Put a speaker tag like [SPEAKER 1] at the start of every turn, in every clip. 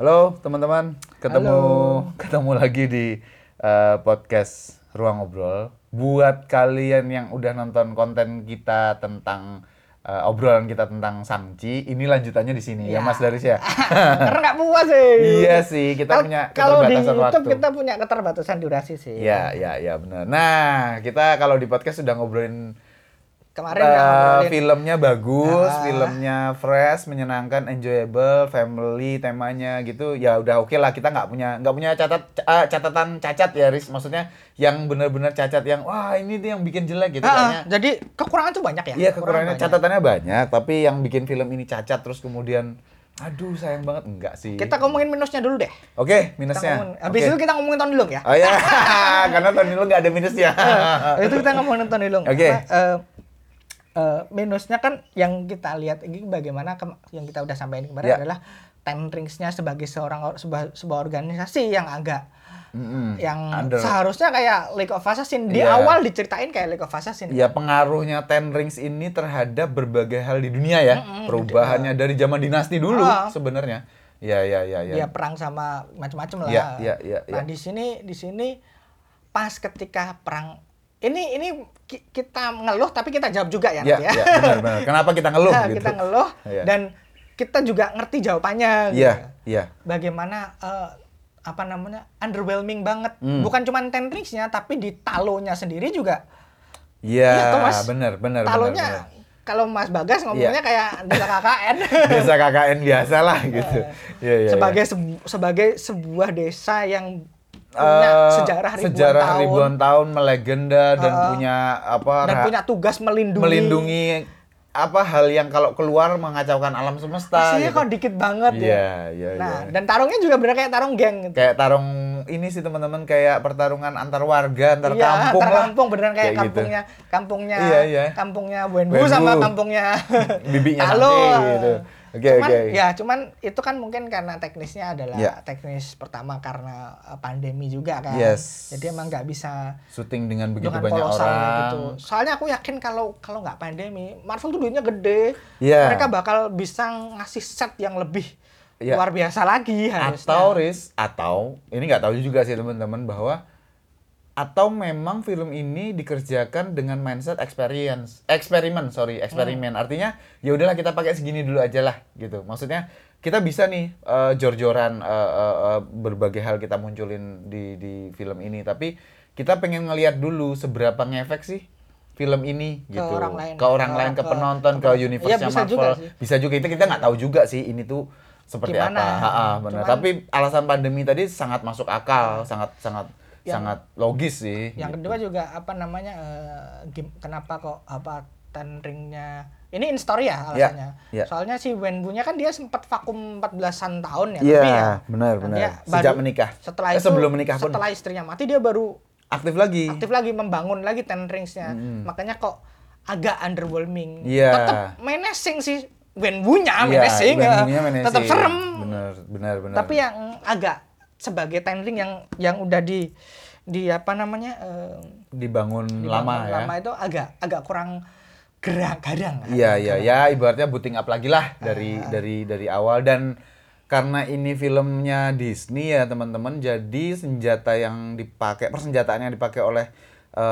[SPEAKER 1] Halo teman-teman, ketemu
[SPEAKER 2] Halo.
[SPEAKER 1] ketemu lagi di eh, podcast Ruang Ngobrol. Buat kalian yang udah nonton konten kita tentang eh, obrolan kita tentang Samci, ini lanjutannya di sini ya,
[SPEAKER 2] Ya.
[SPEAKER 1] Mas Daris ya.
[SPEAKER 2] Karena nggak puas sih.
[SPEAKER 1] iya sih, kita punya
[SPEAKER 2] Kalau di YouTube
[SPEAKER 1] waktu.
[SPEAKER 2] kita punya keterbatasan durasi sih.
[SPEAKER 1] Iya, iya, iya benar. Nah, kita kalau di podcast sudah ngobrolin
[SPEAKER 2] Kemarin ngobrolin
[SPEAKER 1] filmnya bagus,
[SPEAKER 2] Ah.
[SPEAKER 1] filmnya fresh, menyenangkan, enjoyable, family temanya gitu. Ya udah oke lah kita nggak punya nggak punya catat ca- eh, catatan cacat ya, Riz. Maksudnya yang benar-benar cacat yang wah ini dia yang bikin jelek gitu kayaknya.
[SPEAKER 2] jadi kekurangan tuh banyak ya.
[SPEAKER 1] Iya kekurangannya
[SPEAKER 2] banyak.
[SPEAKER 1] catatannya banyak, tapi yang bikin film ini cacat terus kemudian aduh sayang banget enggak sih.
[SPEAKER 2] Kita ngomongin minusnya dulu deh.
[SPEAKER 1] Oke,
[SPEAKER 2] Kita
[SPEAKER 1] minusnya.
[SPEAKER 2] ngomongin- Habis
[SPEAKER 1] Oke.
[SPEAKER 2] itu kita ngomongin Tony Leung ya.
[SPEAKER 1] Oh ya, karena tahun ini lo nggak ada minusnya.
[SPEAKER 2] Itu kita ngomongin Tony Leung.
[SPEAKER 1] Oke.
[SPEAKER 2] Eh, eh, minusnya kan yang kita lihat ini bagaimana yang kita udah sampaikan kemarin
[SPEAKER 1] Ya.
[SPEAKER 2] adalah Ten Rings-nya sebagai seorang or- sebuah, sebuah organisasi yang agak
[SPEAKER 1] Mm-mm.
[SPEAKER 2] yang
[SPEAKER 1] Under-
[SPEAKER 2] seharusnya kayak League of Assassin di
[SPEAKER 1] Iya.
[SPEAKER 2] awal diceritain kayak League of Assassin.
[SPEAKER 1] Ya pengaruhnya Ten Rings ini terhadap berbagai hal di dunia ya. Perubahannya dari zaman dinasti dulu
[SPEAKER 2] Ah.
[SPEAKER 1] sebenarnya. Ya ya ya ya.
[SPEAKER 2] dia perang sama macam-macam lah.
[SPEAKER 1] Iya, iya, iya,
[SPEAKER 2] Nah
[SPEAKER 1] iya.
[SPEAKER 2] di sini di sini pas ketika perang ini ini ki- kita ngeluh tapi kita jawab juga ya
[SPEAKER 1] Ya,
[SPEAKER 2] ya.
[SPEAKER 1] ya, benar benar. Kenapa kita ngeluh
[SPEAKER 2] Nah,
[SPEAKER 1] gitu?
[SPEAKER 2] Kita ngeluh
[SPEAKER 1] Iya.
[SPEAKER 2] dan kita juga ngerti jawabannya. gitu.
[SPEAKER 1] Iya, iya.
[SPEAKER 2] Bagaimana eh, apa namanya underwhelming banget.
[SPEAKER 1] Hmm.
[SPEAKER 2] Bukan cuma ten Rings-nya tapi di talonya sendiri juga.
[SPEAKER 1] Iya,
[SPEAKER 2] Iya, Mas.
[SPEAKER 1] benar benar
[SPEAKER 2] talonya
[SPEAKER 1] benar.
[SPEAKER 2] kalau Mas Bagas ngomongnya
[SPEAKER 1] Iya.
[SPEAKER 2] kayak desa KKN.
[SPEAKER 1] Desa KKN biasa lah gitu. Iya, iya.
[SPEAKER 2] sebagai
[SPEAKER 1] iya.
[SPEAKER 2] sebu- sebagai sebuah desa yang punya
[SPEAKER 1] Eh,
[SPEAKER 2] sejarah ribuan
[SPEAKER 1] sejarah
[SPEAKER 2] tahun
[SPEAKER 1] ribuan tahun melegenda dan
[SPEAKER 2] Uh,
[SPEAKER 1] punya apa
[SPEAKER 2] dan punya tugas melindungi
[SPEAKER 1] melindungi apa hal yang kalau keluar mengacaukan alam semesta
[SPEAKER 2] Aslinya
[SPEAKER 1] gitu.
[SPEAKER 2] kok dikit banget ya.
[SPEAKER 1] Iya, iya,
[SPEAKER 2] Nah,
[SPEAKER 1] iya.
[SPEAKER 2] dan tarungnya juga bener kayak tarung geng gitu.
[SPEAKER 1] kayak tarung ini sih teman-teman kayak pertarungan antar warga antar
[SPEAKER 2] iya,
[SPEAKER 1] kampung
[SPEAKER 2] antar
[SPEAKER 1] lah
[SPEAKER 2] kampung beneran kayak,
[SPEAKER 1] Kayak gitu.
[SPEAKER 2] kampungnya kampungnya
[SPEAKER 1] Iya, iya.
[SPEAKER 2] kampungnya Wenbu
[SPEAKER 1] Wenbu.
[SPEAKER 2] sama kampungnya
[SPEAKER 1] bibinya
[SPEAKER 2] Halo.
[SPEAKER 1] Gitu oke
[SPEAKER 2] cuman
[SPEAKER 1] oke
[SPEAKER 2] ya cuman itu kan mungkin karena teknisnya adalah
[SPEAKER 1] Iya.
[SPEAKER 2] teknis pertama karena uh, pandemi juga kan.
[SPEAKER 1] Yes.
[SPEAKER 2] Jadi emang nggak bisa
[SPEAKER 1] syuting dengan begitu
[SPEAKER 2] dengan
[SPEAKER 1] banyak orang
[SPEAKER 2] gitu. Soalnya aku yakin kalau kalau nggak pandemi, Marvel tuh duitnya gede.
[SPEAKER 1] Iya.
[SPEAKER 2] Mereka bakal bisa ngasih set yang lebih
[SPEAKER 1] Iya.
[SPEAKER 2] luar biasa lagi harusnya.
[SPEAKER 1] atau Riz atau ini nggak tahu juga sih teman-teman bahwa atau memang film ini dikerjakan dengan mindset experience. Eksperimen sorry
[SPEAKER 2] Hmm.
[SPEAKER 1] eksperimen artinya ya udahlah kita pakai segini dulu aja lah gitu. Maksudnya kita bisa nih eh, jor-joran eh, eh, eh, berbagai hal kita munculin di di film ini. Tapi kita pengen ngelihat dulu seberapa ngefek sih film ini
[SPEAKER 2] Ke
[SPEAKER 1] gitu.
[SPEAKER 2] orang lain.
[SPEAKER 1] ke orang
[SPEAKER 2] Ke-
[SPEAKER 1] lain ke,
[SPEAKER 2] ke-
[SPEAKER 1] penonton ke,
[SPEAKER 2] ke- Iya, bisa
[SPEAKER 1] Marvel.
[SPEAKER 2] juga sih.
[SPEAKER 1] bisa juga. Itu kita nggak tahu juga sih ini tuh seperti
[SPEAKER 2] Gimana?
[SPEAKER 1] apa. Ha, ha, benar.
[SPEAKER 2] Cuman-
[SPEAKER 1] tapi alasan pandemi tadi sangat masuk akal sangat sangat
[SPEAKER 2] Yang-
[SPEAKER 1] sangat logis sih
[SPEAKER 2] Yang
[SPEAKER 1] gitu.
[SPEAKER 2] kedua juga apa namanya eh, gim- kenapa kok apa ten ringnya ini in story ya alasannya.
[SPEAKER 1] iya.
[SPEAKER 2] Soalnya si Wenbu-nya kan dia sempat vakum 14-an tahun ya
[SPEAKER 1] Iya,
[SPEAKER 2] lebih ya.
[SPEAKER 1] benar, benar.
[SPEAKER 2] dia
[SPEAKER 1] Sejak
[SPEAKER 2] baru-
[SPEAKER 1] menikah.
[SPEAKER 2] Setelah
[SPEAKER 1] Eh,
[SPEAKER 2] itu
[SPEAKER 1] sebelum menikah pun.
[SPEAKER 2] Setelah istrinya mati dia baru
[SPEAKER 1] aktif lagi
[SPEAKER 2] aktif lagi membangun lagi ten rings-nya. Makanya kok agak underwhelming.
[SPEAKER 1] Iya.
[SPEAKER 2] Tetap menacing sih Wenwu-nya
[SPEAKER 1] Iya,
[SPEAKER 2] menacing. Ya.
[SPEAKER 1] menacing.
[SPEAKER 2] Tetap serem.
[SPEAKER 1] benar benar benar
[SPEAKER 2] Tapi yang agak sebagai ten ring yang yang udah di di apa namanya eh,
[SPEAKER 1] dibangun,
[SPEAKER 2] dibangun
[SPEAKER 1] lama ya
[SPEAKER 2] lama itu agak agak kurang gerak gadang.
[SPEAKER 1] Iya iya ya ibaratnya booting up lagi lah dari
[SPEAKER 2] Ah.
[SPEAKER 1] dari dari awal dan karena ini filmnya Disney ya teman-teman jadi senjata yang dipakai persenjataan yang dipakai oleh eh,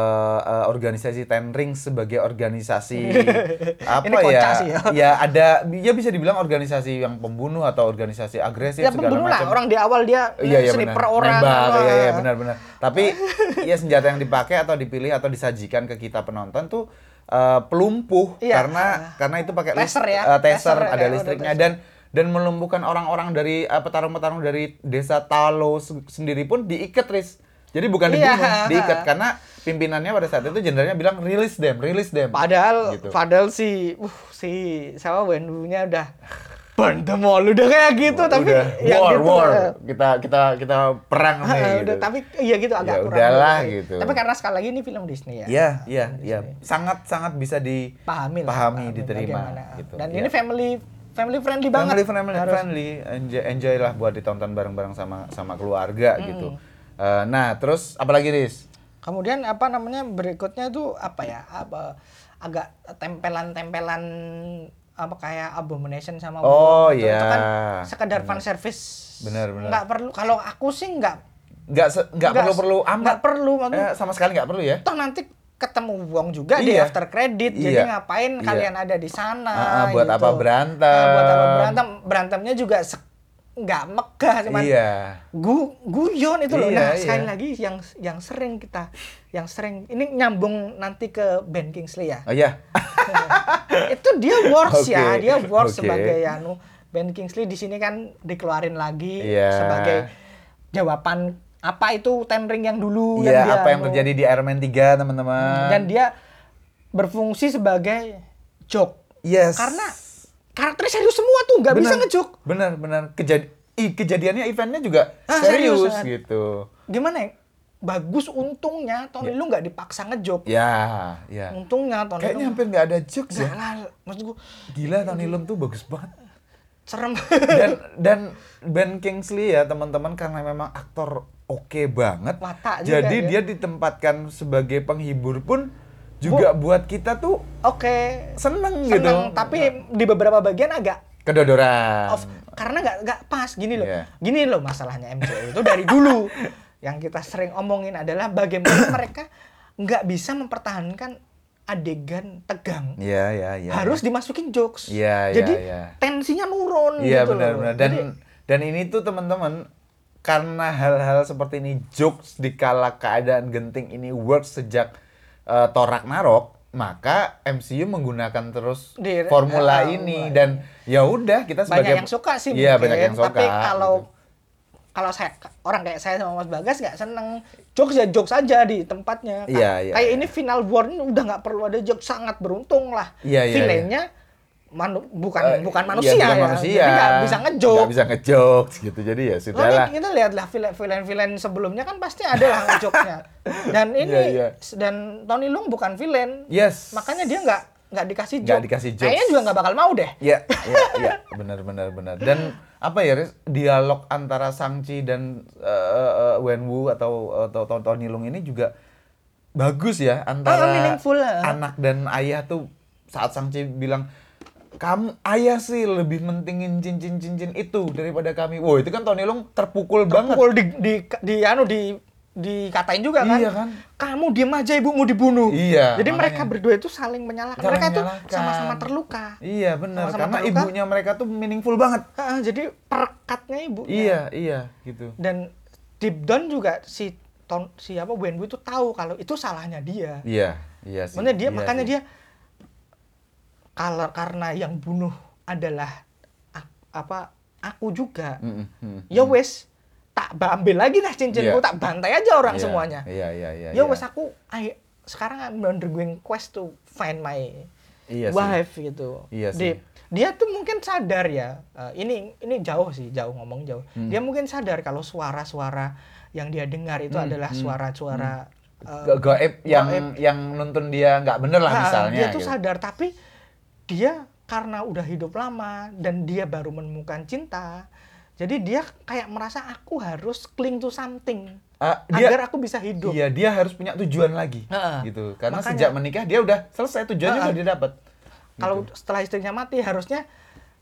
[SPEAKER 1] eh, organisasi Ten Rings sebagai organisasi apa ya
[SPEAKER 2] sih ya.
[SPEAKER 1] ya ada ya bisa dibilang organisasi yang pembunuh atau organisasi agresif
[SPEAKER 2] Ya
[SPEAKER 1] segala
[SPEAKER 2] pembunuh lah
[SPEAKER 1] macam
[SPEAKER 2] orang di awal dia
[SPEAKER 1] Iya iya
[SPEAKER 2] sniper
[SPEAKER 1] benar.
[SPEAKER 2] orang.
[SPEAKER 1] Nembak,
[SPEAKER 2] wah.
[SPEAKER 1] iya iya benar benar. Tapi ya senjata yang dipakai atau dipilih atau disajikan ke kita penonton tuh eh, pelumpuh
[SPEAKER 2] Iya.
[SPEAKER 1] karena karena itu pakai
[SPEAKER 2] Taser
[SPEAKER 1] list-
[SPEAKER 2] ya.
[SPEAKER 1] taser,
[SPEAKER 2] Taser,
[SPEAKER 1] ada
[SPEAKER 2] ya,
[SPEAKER 1] listriknya dan dan melumpuhkan orang-orang dari petarung-petarung dari desa Talo se- sendiri pun diikat Riz. Jadi bukan
[SPEAKER 2] Iya.
[SPEAKER 1] dibunuh, diikat karena pimpinannya pada saat itu jenderalnya bilang release them, release them.
[SPEAKER 2] Padahal
[SPEAKER 1] Gitu.
[SPEAKER 2] padahal si uh si sama Wenwu-nya udah burn them all udah kayak gitu tapi
[SPEAKER 1] udah
[SPEAKER 2] yang
[SPEAKER 1] war
[SPEAKER 2] gitu,
[SPEAKER 1] war
[SPEAKER 2] eh,
[SPEAKER 1] kita kita kita perang nih
[SPEAKER 2] udah
[SPEAKER 1] gitu.
[SPEAKER 2] tapi iya gitu agak
[SPEAKER 1] Ya
[SPEAKER 2] kurang
[SPEAKER 1] udahlah, gitu.
[SPEAKER 2] Tapi karena sekali lagi ini film Disney ya.
[SPEAKER 1] Iya, iya, iya. Sangat sangat bisa di
[SPEAKER 2] Pahami lah.
[SPEAKER 1] Diterima
[SPEAKER 2] bagaimana.
[SPEAKER 1] gitu.
[SPEAKER 2] Dan
[SPEAKER 1] Iya.
[SPEAKER 2] ini family family friendly banget.
[SPEAKER 1] family friendly, friendly. Enjoy, enjoy lah buat ditonton bareng-bareng sama sama keluarga gitu. Eh, nah, terus apalagi Riz?
[SPEAKER 2] Kemudian apa namanya berikutnya itu apa ya? Apa agak tempelan-tempelan apa kayak Abomination sama
[SPEAKER 1] Oh,
[SPEAKER 2] Wolf, itu- itu kan
[SPEAKER 1] iya.
[SPEAKER 2] sekedar fan service
[SPEAKER 1] Benar, benar.
[SPEAKER 2] nggak perlu kalau aku sih nggak
[SPEAKER 1] nggak nggak perlu perlu amat
[SPEAKER 2] nggak perlu maksudnya
[SPEAKER 1] Eh, sama sekali nggak perlu ya
[SPEAKER 2] toh nanti ketemu Wong juga di
[SPEAKER 1] Iya.
[SPEAKER 2] after credit
[SPEAKER 1] Iya.
[SPEAKER 2] jadi ngapain
[SPEAKER 1] Iya.
[SPEAKER 2] kalian ada di sana
[SPEAKER 1] Ah, ah, buat
[SPEAKER 2] gitu.
[SPEAKER 1] apa berantem
[SPEAKER 2] Nah, buat apa berantem berantemnya juga nggak megah cuman
[SPEAKER 1] iya
[SPEAKER 2] gu guyon itu loh.
[SPEAKER 1] Iya,
[SPEAKER 2] Nah,
[SPEAKER 1] iya.
[SPEAKER 2] sekali lagi yang yang sering kita yang sering ini nyambung nanti ke Ben Kingsley ya.
[SPEAKER 1] oh iya
[SPEAKER 2] itu dia works
[SPEAKER 1] Oke,
[SPEAKER 2] ya, dia works
[SPEAKER 1] oke.
[SPEAKER 2] sebagai anu Ben Kingsley di sini kan dikeluarin lagi
[SPEAKER 1] Iya.
[SPEAKER 2] sebagai jawaban apa itu Ten Ring yang dulu
[SPEAKER 1] iya
[SPEAKER 2] dia
[SPEAKER 1] apa yang
[SPEAKER 2] anu.
[SPEAKER 1] terjadi di Iron Man 3 teman-teman
[SPEAKER 2] dan dia berfungsi sebagai joke.
[SPEAKER 1] yes
[SPEAKER 2] Karena karakternya serius semua tuh, nggak bisa
[SPEAKER 1] Benar.
[SPEAKER 2] ngejoke.
[SPEAKER 1] benar benar Kejadi Ih, kejadiannya eventnya juga
[SPEAKER 2] Ah,
[SPEAKER 1] serius,
[SPEAKER 2] serius,
[SPEAKER 1] gitu
[SPEAKER 2] Gimana ya? Bagus untungnya Tony Lu nggak dipaksa ngejoke.
[SPEAKER 1] ya ya
[SPEAKER 2] Untungnya Tony
[SPEAKER 1] kayaknya hampir nggak ada jokes ya
[SPEAKER 2] lah, maksud gua
[SPEAKER 1] gila Tony Leung tuh bagus banget
[SPEAKER 2] serem.
[SPEAKER 1] dan dan Ben Kingsley ya teman-teman karena memang aktor oke banget
[SPEAKER 2] Watak juga
[SPEAKER 1] jadi
[SPEAKER 2] ya.
[SPEAKER 1] dia ditempatkan sebagai penghibur pun juga buat kita tuh
[SPEAKER 2] Oke,
[SPEAKER 1] seneng, gitu
[SPEAKER 2] seneng, tapi di beberapa bagian agak
[SPEAKER 1] kedodoran
[SPEAKER 2] off karena nggak nggak pas gini loh.
[SPEAKER 1] Iya.
[SPEAKER 2] Gini loh masalahnya MCU itu dari dulu yang kita sering omongin adalah bagaimana mereka nggak bisa mempertahankan adegan tegang.
[SPEAKER 1] Iya iya iya
[SPEAKER 2] harus dimasukin jokes.
[SPEAKER 1] Iya, iya,
[SPEAKER 2] Jadi
[SPEAKER 1] iya.
[SPEAKER 2] tensinya nurun
[SPEAKER 1] iya
[SPEAKER 2] gitu
[SPEAKER 1] benar
[SPEAKER 2] loh.
[SPEAKER 1] benar dan
[SPEAKER 2] Jadi,
[SPEAKER 1] dan ini tuh teman-teman karena hal-hal seperti ini jokes di kala keadaan genting ini work sejak uh, Thor Ragnarok maka MCU menggunakan terus
[SPEAKER 2] Di-
[SPEAKER 1] formula
[SPEAKER 2] eh,
[SPEAKER 1] ini
[SPEAKER 2] eh,
[SPEAKER 1] dan ya udah kita sebagai
[SPEAKER 2] banyak yang suka sih
[SPEAKER 1] iya
[SPEAKER 2] mungkin,
[SPEAKER 1] banyak yang suka
[SPEAKER 2] tapi kalau
[SPEAKER 1] gitu.
[SPEAKER 2] kalau saya orang kayak saya sama Mas Bagas nggak seneng. Jokes ya jokes aja di tempatnya Ka-
[SPEAKER 1] Iya, iya,
[SPEAKER 2] kayak
[SPEAKER 1] iya.
[SPEAKER 2] ini final war ini udah nggak perlu ada jokes sangat beruntung lah.
[SPEAKER 1] Iya, iya,
[SPEAKER 2] villainnya manu- bukan
[SPEAKER 1] Eh,
[SPEAKER 2] bukan
[SPEAKER 1] iya,
[SPEAKER 2] manusia
[SPEAKER 1] bukan
[SPEAKER 2] ya.
[SPEAKER 1] manusia.
[SPEAKER 2] jadi nggak bisa ngejok
[SPEAKER 1] Nggak bisa ngejokes gitu. Jadi ya
[SPEAKER 2] Lalu
[SPEAKER 1] sudahlah.
[SPEAKER 2] kita lihat lah villain villain sebelumnya kan pasti ada lah ngejoknya. Dan ini
[SPEAKER 1] Iya, iya.
[SPEAKER 2] dan Tony Leung bukan villain.
[SPEAKER 1] Yes.
[SPEAKER 2] Makanya dia nggak nggak dikasih
[SPEAKER 1] Nggak
[SPEAKER 2] joke.
[SPEAKER 1] dikasih jokes.
[SPEAKER 2] kayaknya juga nggak bakal mau deh.
[SPEAKER 1] Iya, iya, iya, benar benar benar. Dan apa ya, Riz, dialog antara Sangchi dan uh, uh, Wenwu atau atau atau Tony Leung ini juga bagus ya antara
[SPEAKER 2] ah.
[SPEAKER 1] anak dan ayah tuh saat Sangchi bilang kamu ayah sih lebih mentingin cincin-cincin itu daripada kami. Wow, itu kan Tony Leung terpukul, banget.
[SPEAKER 2] pukul di di di anu di dikatain juga kan.
[SPEAKER 1] Iya kan?
[SPEAKER 2] Kamu diem aja ibumu dibunuh.
[SPEAKER 1] Iya,
[SPEAKER 2] Jadi
[SPEAKER 1] makanya.
[SPEAKER 2] mereka berdua itu saling menyalahkan.
[SPEAKER 1] Saling
[SPEAKER 2] mereka itu sama-sama terluka.
[SPEAKER 1] Iya, benar. Karena
[SPEAKER 2] terluka.
[SPEAKER 1] ibunya mereka tuh meaningful banget.
[SPEAKER 2] Ah, jadi perekatnya ibunya.
[SPEAKER 1] Iya, iya, gitu.
[SPEAKER 2] Dan deep down juga si ton si apa Wenwu itu tahu kalau itu salahnya dia.
[SPEAKER 1] Iya, iya sih.
[SPEAKER 2] Makanya dia
[SPEAKER 1] Iya
[SPEAKER 2] makanya
[SPEAKER 1] sih.
[SPEAKER 2] dia kalau karena yang bunuh adalah apa aku juga.
[SPEAKER 1] Mm, mm,
[SPEAKER 2] Ya wes tak ambil lagi lah cincinku,
[SPEAKER 1] Iya.
[SPEAKER 2] tak bantai aja orang
[SPEAKER 1] Iya,
[SPEAKER 2] semuanya.
[SPEAKER 1] Iya, iya, iya.
[SPEAKER 2] ya
[SPEAKER 1] iya.
[SPEAKER 2] wes aku I, sekarang I'm undergoing quest to find my
[SPEAKER 1] Iya sih.
[SPEAKER 2] wife gitu.
[SPEAKER 1] Iya
[SPEAKER 2] Di-
[SPEAKER 1] sih.
[SPEAKER 2] dia tuh mungkin sadar ya. eh, ini ini jauh sih, jauh ngomong jauh.
[SPEAKER 1] Hmm.
[SPEAKER 2] Dia mungkin sadar kalau suara-suara yang dia dengar itu
[SPEAKER 1] Hmm,
[SPEAKER 2] adalah
[SPEAKER 1] hmm,
[SPEAKER 2] suara-suara eh,
[SPEAKER 1] Ga- gaib yang
[SPEAKER 2] gaib.
[SPEAKER 1] yang nuntun dia nggak bener lah
[SPEAKER 2] Nah,
[SPEAKER 1] misalnya
[SPEAKER 2] dia tuh
[SPEAKER 1] gitu.
[SPEAKER 2] sadar tapi dia karena udah hidup lama dan dia baru menemukan cinta. Jadi dia kayak merasa aku harus cling to something
[SPEAKER 1] Ah, dia
[SPEAKER 2] agar aku bisa hidup.
[SPEAKER 1] iya dia harus punya tujuan lagi
[SPEAKER 2] Heeh.
[SPEAKER 1] gitu karena
[SPEAKER 2] Makanya-
[SPEAKER 1] sejak menikah dia udah selesai tujuannya
[SPEAKER 2] Heeh.
[SPEAKER 1] udah dia dapat
[SPEAKER 2] Kalau
[SPEAKER 1] Gitu.
[SPEAKER 2] setelah istrinya mati harusnya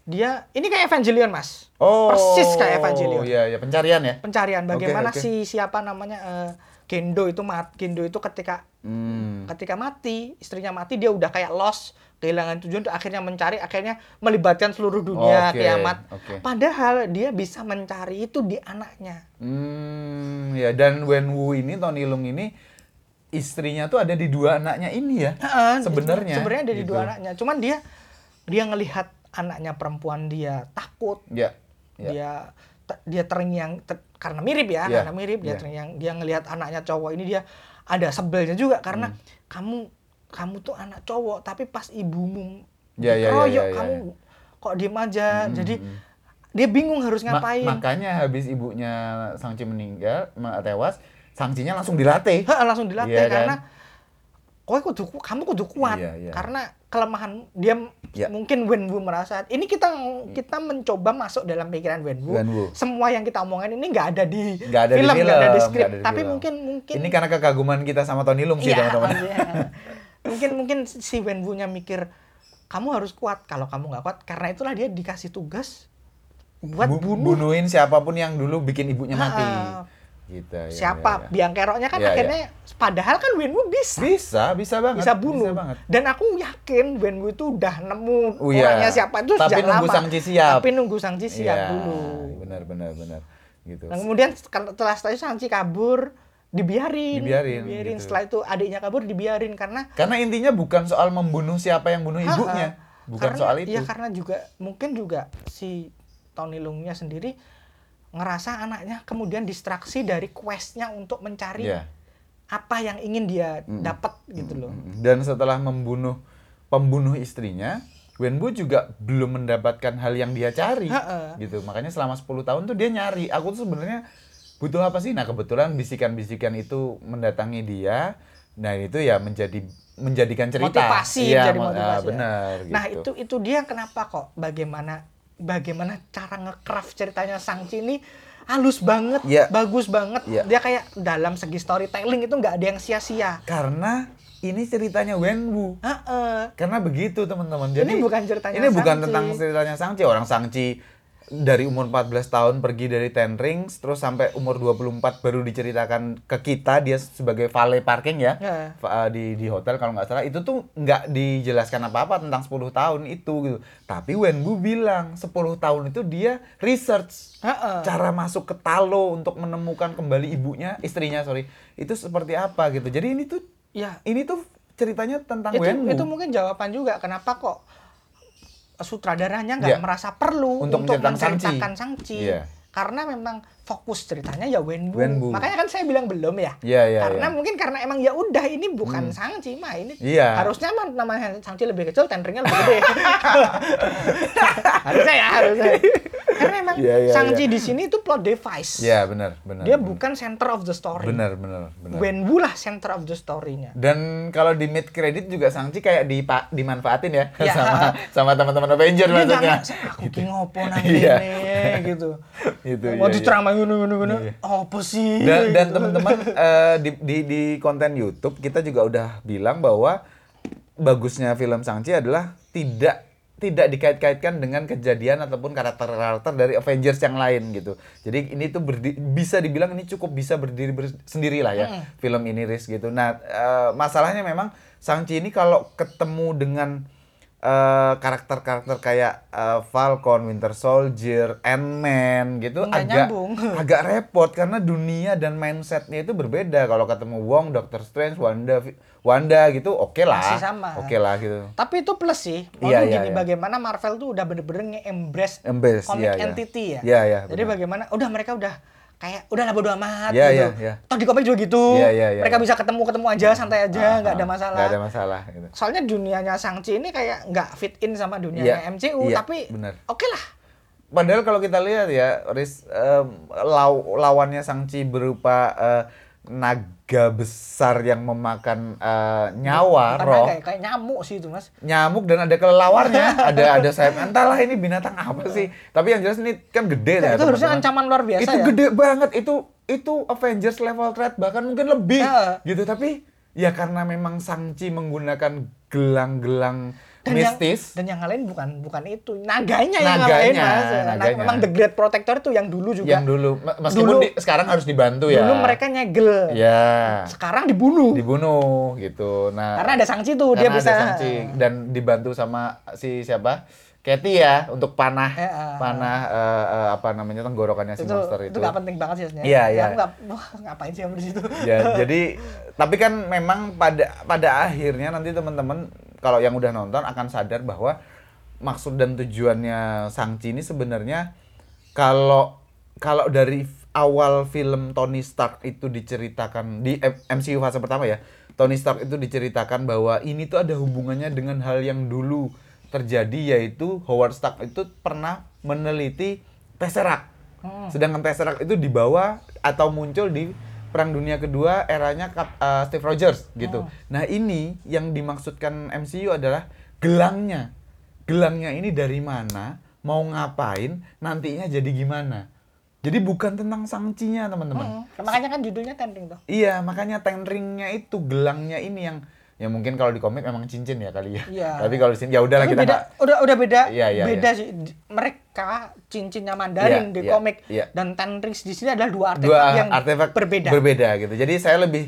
[SPEAKER 2] dia ini kayak Evangelion mas,
[SPEAKER 1] oh
[SPEAKER 2] persis kayak Evangelion.
[SPEAKER 1] iya iya pencarian ya
[SPEAKER 2] Pencarian bagaimana
[SPEAKER 1] oke.
[SPEAKER 2] si siapa namanya eh, Gendo itu mat Gendo itu ketika
[SPEAKER 1] hmm.
[SPEAKER 2] ketika mati istrinya mati dia udah kayak lost kehilangan tujuan tuh akhirnya mencari akhirnya melibatkan seluruh dunia
[SPEAKER 1] Oke,
[SPEAKER 2] kiamat.
[SPEAKER 1] oke.
[SPEAKER 2] Padahal dia bisa mencari itu di anaknya.
[SPEAKER 1] Hmm, ya dan Wenwu ini Tony Leung ini istrinya tuh ada di dua anaknya ini ya sebenarnya
[SPEAKER 2] sebenarnya ada di
[SPEAKER 1] gitu.
[SPEAKER 2] dua anaknya. Cuman dia dia ngelihat anaknya perempuan dia takut,
[SPEAKER 1] ya ya
[SPEAKER 2] dia dia terngiang ter- karena mirip ya,
[SPEAKER 1] Iya,
[SPEAKER 2] karena mirip dia
[SPEAKER 1] iya.
[SPEAKER 2] terngiang. Dia ngelihat anaknya cowok ini dia ada sebelnya juga karena
[SPEAKER 1] Hmm.
[SPEAKER 2] kamu kamu tuh anak cowok tapi pas ibumu
[SPEAKER 1] Iya, iya, iya,
[SPEAKER 2] dikeroyok
[SPEAKER 1] iya, iya.
[SPEAKER 2] kamu kok diem aja.
[SPEAKER 1] Hmm,
[SPEAKER 2] Jadi
[SPEAKER 1] hmm.
[SPEAKER 2] dia bingung harus
[SPEAKER 1] Ma-
[SPEAKER 2] ngapain.
[SPEAKER 1] makanya habis ibunya Sangci meninggal ma- tewas Sangcinya langsung dilatih
[SPEAKER 2] Ha, langsung dilatih
[SPEAKER 1] Iya kan?
[SPEAKER 2] karena kowe kudu ku- kamu kudu kuat
[SPEAKER 1] Iya, iya.
[SPEAKER 2] karena kelemahan dia
[SPEAKER 1] Iya.
[SPEAKER 2] mungkin Wenwu merasa ini kita kita mencoba masuk dalam pikiran Wenwu.
[SPEAKER 1] Wenwu.
[SPEAKER 2] Semua yang kita omongin ini nggak ada di
[SPEAKER 1] Nggak ada
[SPEAKER 2] film, nggak ada di skrip. Tapi
[SPEAKER 1] film.
[SPEAKER 2] mungkin mungkin
[SPEAKER 1] Ini karena kekaguman kita sama Tony Leung sih
[SPEAKER 2] iya,
[SPEAKER 1] teman-teman.
[SPEAKER 2] iya. mungkin mungkin si Wenwu-nya mikir kamu harus kuat. Kalau kamu nggak kuat, karena itulah dia dikasih tugas buat
[SPEAKER 1] Bu-
[SPEAKER 2] bunuh
[SPEAKER 1] bunuhin siapa pun yang dulu bikin ibunya mati.
[SPEAKER 2] Ha-ha.
[SPEAKER 1] Gitu ya.
[SPEAKER 2] siapa.
[SPEAKER 1] ya, ya.
[SPEAKER 2] Biang keroknya kan
[SPEAKER 1] Iya,
[SPEAKER 2] akhirnya, padahal kan Wenwu bisa.
[SPEAKER 1] Bisa, bisa banget.
[SPEAKER 2] bisa bunuh.
[SPEAKER 1] banget.
[SPEAKER 2] Dan aku yakin Wenwu itu udah nemu
[SPEAKER 1] iya.
[SPEAKER 2] orangnya siapa itu
[SPEAKER 1] Tapi nunggu
[SPEAKER 2] lama.
[SPEAKER 1] Sang siap.
[SPEAKER 2] Tapi nunggu Sang siap
[SPEAKER 1] Iya,
[SPEAKER 2] dulu.
[SPEAKER 1] Benar, benar, benar. Gitu.
[SPEAKER 2] Nah, kemudian setelah setelah itu Sang kabur, dibiarin.
[SPEAKER 1] Dibiarin, gitu.
[SPEAKER 2] Setelah itu adiknya kabur dibiarin karena
[SPEAKER 1] Karena intinya bukan soal membunuh siapa yang bunuh ibunya, bukan
[SPEAKER 2] Karena-
[SPEAKER 1] soal itu.
[SPEAKER 2] Ya karena juga mungkin juga si Tony Lungnya sendiri ngerasa anaknya kemudian distraksi dari questnya untuk mencari
[SPEAKER 1] Iya.
[SPEAKER 2] apa yang ingin dia dapat gitu loh.
[SPEAKER 1] Dan setelah membunuh pembunuh istrinya, Wenbu juga belum mendapatkan hal yang dia cari.
[SPEAKER 2] Ha-ha.
[SPEAKER 1] Gitu. Makanya selama 10 tahun tuh dia nyari. Aku tuh sebenarnya butuh apa sih? Nah, kebetulan bisikan-bisikan itu mendatangi dia. Nah, itu ya menjadi menjadikan cerita.
[SPEAKER 2] Motivasi,
[SPEAKER 1] Iya,
[SPEAKER 2] jadi
[SPEAKER 1] mo-
[SPEAKER 2] motivasi.
[SPEAKER 1] ah,
[SPEAKER 2] ya.
[SPEAKER 1] benar
[SPEAKER 2] Nah
[SPEAKER 1] gitu.
[SPEAKER 2] itu itu dia kenapa kok bagaimana bagaimana cara ngecraft ceritanya Sang-Chi ini halus banget,
[SPEAKER 1] Iya.
[SPEAKER 2] bagus banget.
[SPEAKER 1] Iya.
[SPEAKER 2] Dia kayak dalam segi storytelling itu nggak ada yang sia-sia.
[SPEAKER 1] Karena ini ceritanya Wenwu.
[SPEAKER 2] Heeh.
[SPEAKER 1] Karena begitu teman-teman. Jadi
[SPEAKER 2] Ini bukan ceritanya
[SPEAKER 1] Ini bukan tentang ceritanya Sangci. Orang Sangci dari umur 14 tahun pergi dari Ten Rings terus sampai umur 24 baru diceritakan ke kita dia sebagai valet parking ya.
[SPEAKER 2] Ya.
[SPEAKER 1] Va- di di hotel kalau nggak salah itu tuh nggak dijelaskan apa-apa tentang 10 tahun itu gitu. Tapi Wenbu bilang 10 tahun itu dia research
[SPEAKER 2] Heeh.
[SPEAKER 1] cara masuk ke Talo untuk menemukan kembali ibunya, istrinya sorry. Itu seperti apa gitu. Jadi ini tuh
[SPEAKER 2] Ya,
[SPEAKER 1] ini tuh ceritanya tentang
[SPEAKER 2] itu
[SPEAKER 1] Wenwu.
[SPEAKER 2] itu mungkin jawaban juga kenapa kok sutradaranya nggak
[SPEAKER 1] Iya.
[SPEAKER 2] merasa perlu
[SPEAKER 1] Untuk
[SPEAKER 2] untuk,
[SPEAKER 1] menceritakan
[SPEAKER 2] menceritakan Shang-Chi.
[SPEAKER 1] Iya.
[SPEAKER 2] Karena memang fokus ceritanya ya Wenwu.
[SPEAKER 1] Wenwu.
[SPEAKER 2] Makanya kan saya bilang belum ya.
[SPEAKER 1] Iya, iya,
[SPEAKER 2] karena
[SPEAKER 1] iya.
[SPEAKER 2] mungkin karena emang ya udah ini bukan Shang-Chi mah ini
[SPEAKER 1] Iya.
[SPEAKER 2] harusnya mah namanya Shang-Chi lebih kecil, tendernya lebih gede. harusnya ya, harusnya. Karena emang
[SPEAKER 1] Iya, iya,
[SPEAKER 2] Shang-Chi
[SPEAKER 1] iya.
[SPEAKER 2] di sini itu plot device.
[SPEAKER 1] Iya, benar, benar.
[SPEAKER 2] Dia
[SPEAKER 1] benar.
[SPEAKER 2] bukan center of the story.
[SPEAKER 1] benar, benar, benar.
[SPEAKER 2] Wenwu lah center of the story-nya.
[SPEAKER 1] Dan kalau di mid credit juga Sangchi kayak dipa dimanfaatin ya
[SPEAKER 2] Iya.
[SPEAKER 1] sama sama teman-teman Avenger
[SPEAKER 2] Dia
[SPEAKER 1] maksudnya.
[SPEAKER 2] aku ki ngopo nang
[SPEAKER 1] Iya.
[SPEAKER 2] kene gitu.
[SPEAKER 1] Gitu,
[SPEAKER 2] Mau
[SPEAKER 1] iya,
[SPEAKER 2] diceramah ngono ngono ngono.
[SPEAKER 1] Iya.
[SPEAKER 2] Apa sih?
[SPEAKER 1] Dan, dan
[SPEAKER 2] Gitu.
[SPEAKER 1] teman-teman eh, di, di di konten YouTube kita juga udah bilang bahwa bagusnya film Sangchi adalah tidak tidak dikait-kaitkan dengan kejadian ataupun karakter-karakter dari Avengers yang lain gitu. Jadi ini tuh berdi- bisa dibilang ini cukup bisa berdiri ber- sendiri lah ya film ini Riz gitu. Nah eh, masalahnya memang Sangchi ini kalau ketemu dengan eh, karakter-karakter kayak eh, Falcon, Winter Soldier, Ant-Man gitu
[SPEAKER 2] Nggak
[SPEAKER 1] agak
[SPEAKER 2] nyambung.
[SPEAKER 1] agak repot karena dunia dan mindsetnya itu berbeda. Kalau ketemu Wong, Doctor Strange, Wanda, Wanda gitu oke lah,
[SPEAKER 2] Masih sama.
[SPEAKER 1] oke lah gitu.
[SPEAKER 2] Tapi itu plus sih.
[SPEAKER 1] Iya,
[SPEAKER 2] Maksudnya
[SPEAKER 1] iya,
[SPEAKER 2] gini
[SPEAKER 1] iya.
[SPEAKER 2] bagaimana Marvel tuh udah bener-bener nge-embrace
[SPEAKER 1] Embrace,
[SPEAKER 2] comic
[SPEAKER 1] iya, iya.
[SPEAKER 2] entity ya.
[SPEAKER 1] Iya, iya,
[SPEAKER 2] Jadi
[SPEAKER 1] benar.
[SPEAKER 2] bagaimana udah mereka udah kayak udah lah bodo amat
[SPEAKER 1] Iya,
[SPEAKER 2] gitu.
[SPEAKER 1] iya, iya.
[SPEAKER 2] Toh di komik juga gitu.
[SPEAKER 1] Iya, iya, iya,
[SPEAKER 2] mereka
[SPEAKER 1] iya.
[SPEAKER 2] bisa ketemu-ketemu aja santai aja, nggak ada
[SPEAKER 1] Ah,
[SPEAKER 2] masalah.
[SPEAKER 1] Nggak ada masalah gitu.
[SPEAKER 2] Soalnya dunianya Shang-Chi ini kayak nggak fit in sama
[SPEAKER 1] Iya,
[SPEAKER 2] dunianya MCU,
[SPEAKER 1] iya,
[SPEAKER 2] tapi oke lah.
[SPEAKER 1] Padahal kalau kita lihat ya, Riz, em, law- lawannya Sangchi berupa eh, naga besar yang memakan eh, nyawa,
[SPEAKER 2] Bukan
[SPEAKER 1] roh,
[SPEAKER 2] kayak, kayak nyamuk sih itu mas.
[SPEAKER 1] nyamuk dan ada kelelawarnya, ada ada sayap. Entahlah ini binatang apa sih. Tapi yang jelas ini kan gede ya.
[SPEAKER 2] itu harusnya ancaman luar biasa
[SPEAKER 1] itu
[SPEAKER 2] ya.
[SPEAKER 1] gede banget itu itu Avengers level threat bahkan mungkin lebih
[SPEAKER 2] Ya.
[SPEAKER 1] gitu tapi ya karena memang Sangchi menggunakan gelang-gelang
[SPEAKER 2] dan yang,
[SPEAKER 1] mistis.
[SPEAKER 2] dan yang lain bukan bukan itu. Naganya, yang
[SPEAKER 1] Naganya,
[SPEAKER 2] ngalahin mas. Nah, memang the great protector itu yang dulu juga.
[SPEAKER 1] Yang dulu. Me- meskipun
[SPEAKER 2] Dulu-
[SPEAKER 1] di- sekarang harus dibantu ya.
[SPEAKER 2] Dulu mereka nyegel.
[SPEAKER 1] Ya.
[SPEAKER 2] Sekarang dibunuh.
[SPEAKER 1] Dibunuh gitu. Nah
[SPEAKER 2] karena ada Shang-Chi tuh dia bisa
[SPEAKER 1] ada Shang-Chi dan dibantu sama si siapa? Katy ya untuk panah
[SPEAKER 2] Eh, eh,
[SPEAKER 1] panah eh, eh, apa namanya tenggorokannya si
[SPEAKER 2] itu
[SPEAKER 1] monster
[SPEAKER 2] itu.
[SPEAKER 1] itu
[SPEAKER 2] nggak penting banget sih sebenarnya
[SPEAKER 1] Iya, iya.
[SPEAKER 2] nggak wah, ngapain sih aku di situ?
[SPEAKER 1] Ya jadi tapi kan memang pada pada akhirnya nanti teman-teman kalau yang udah nonton akan sadar bahwa maksud dan tujuannya Sangchi ini sebenarnya kalau kalau dari awal film Tony Stark itu diceritakan di MCU fase pertama ya Tony Stark itu diceritakan bahwa ini tuh ada hubungannya dengan hal yang dulu terjadi yaitu Howard Stark itu pernah meneliti Tesseract
[SPEAKER 2] Hmm.
[SPEAKER 1] sedangkan Tesseract itu dibawa atau muncul di Perang Dunia Kedua eranya eh, Steve Rogers gitu.
[SPEAKER 2] Oh.
[SPEAKER 1] Nah ini yang dimaksudkan MCU adalah gelangnya. Gelangnya ini dari mana, mau ngapain, nantinya jadi gimana. Jadi bukan tentang sangcinya teman-teman.
[SPEAKER 2] Hmm, makanya kan judulnya tending tuh
[SPEAKER 1] Iya, makanya ten ringnya itu gelangnya ini yang Ya mungkin kalau di komik memang cincin ya kali ya.
[SPEAKER 2] Iya.
[SPEAKER 1] Tapi kalau di sini ya udahlah kita
[SPEAKER 2] beda,
[SPEAKER 1] nggak-
[SPEAKER 2] udah udah beda
[SPEAKER 1] Iya, iya,
[SPEAKER 2] beda sih Di- mereka cincinnya Mandarin
[SPEAKER 1] Iya,
[SPEAKER 2] di
[SPEAKER 1] iya,
[SPEAKER 2] komik
[SPEAKER 1] iya.
[SPEAKER 2] dan Ten Rings di sini adalah dua artefak
[SPEAKER 1] dua
[SPEAKER 2] yang
[SPEAKER 1] artefak
[SPEAKER 2] berbeda.
[SPEAKER 1] berbeda gitu. Jadi saya lebih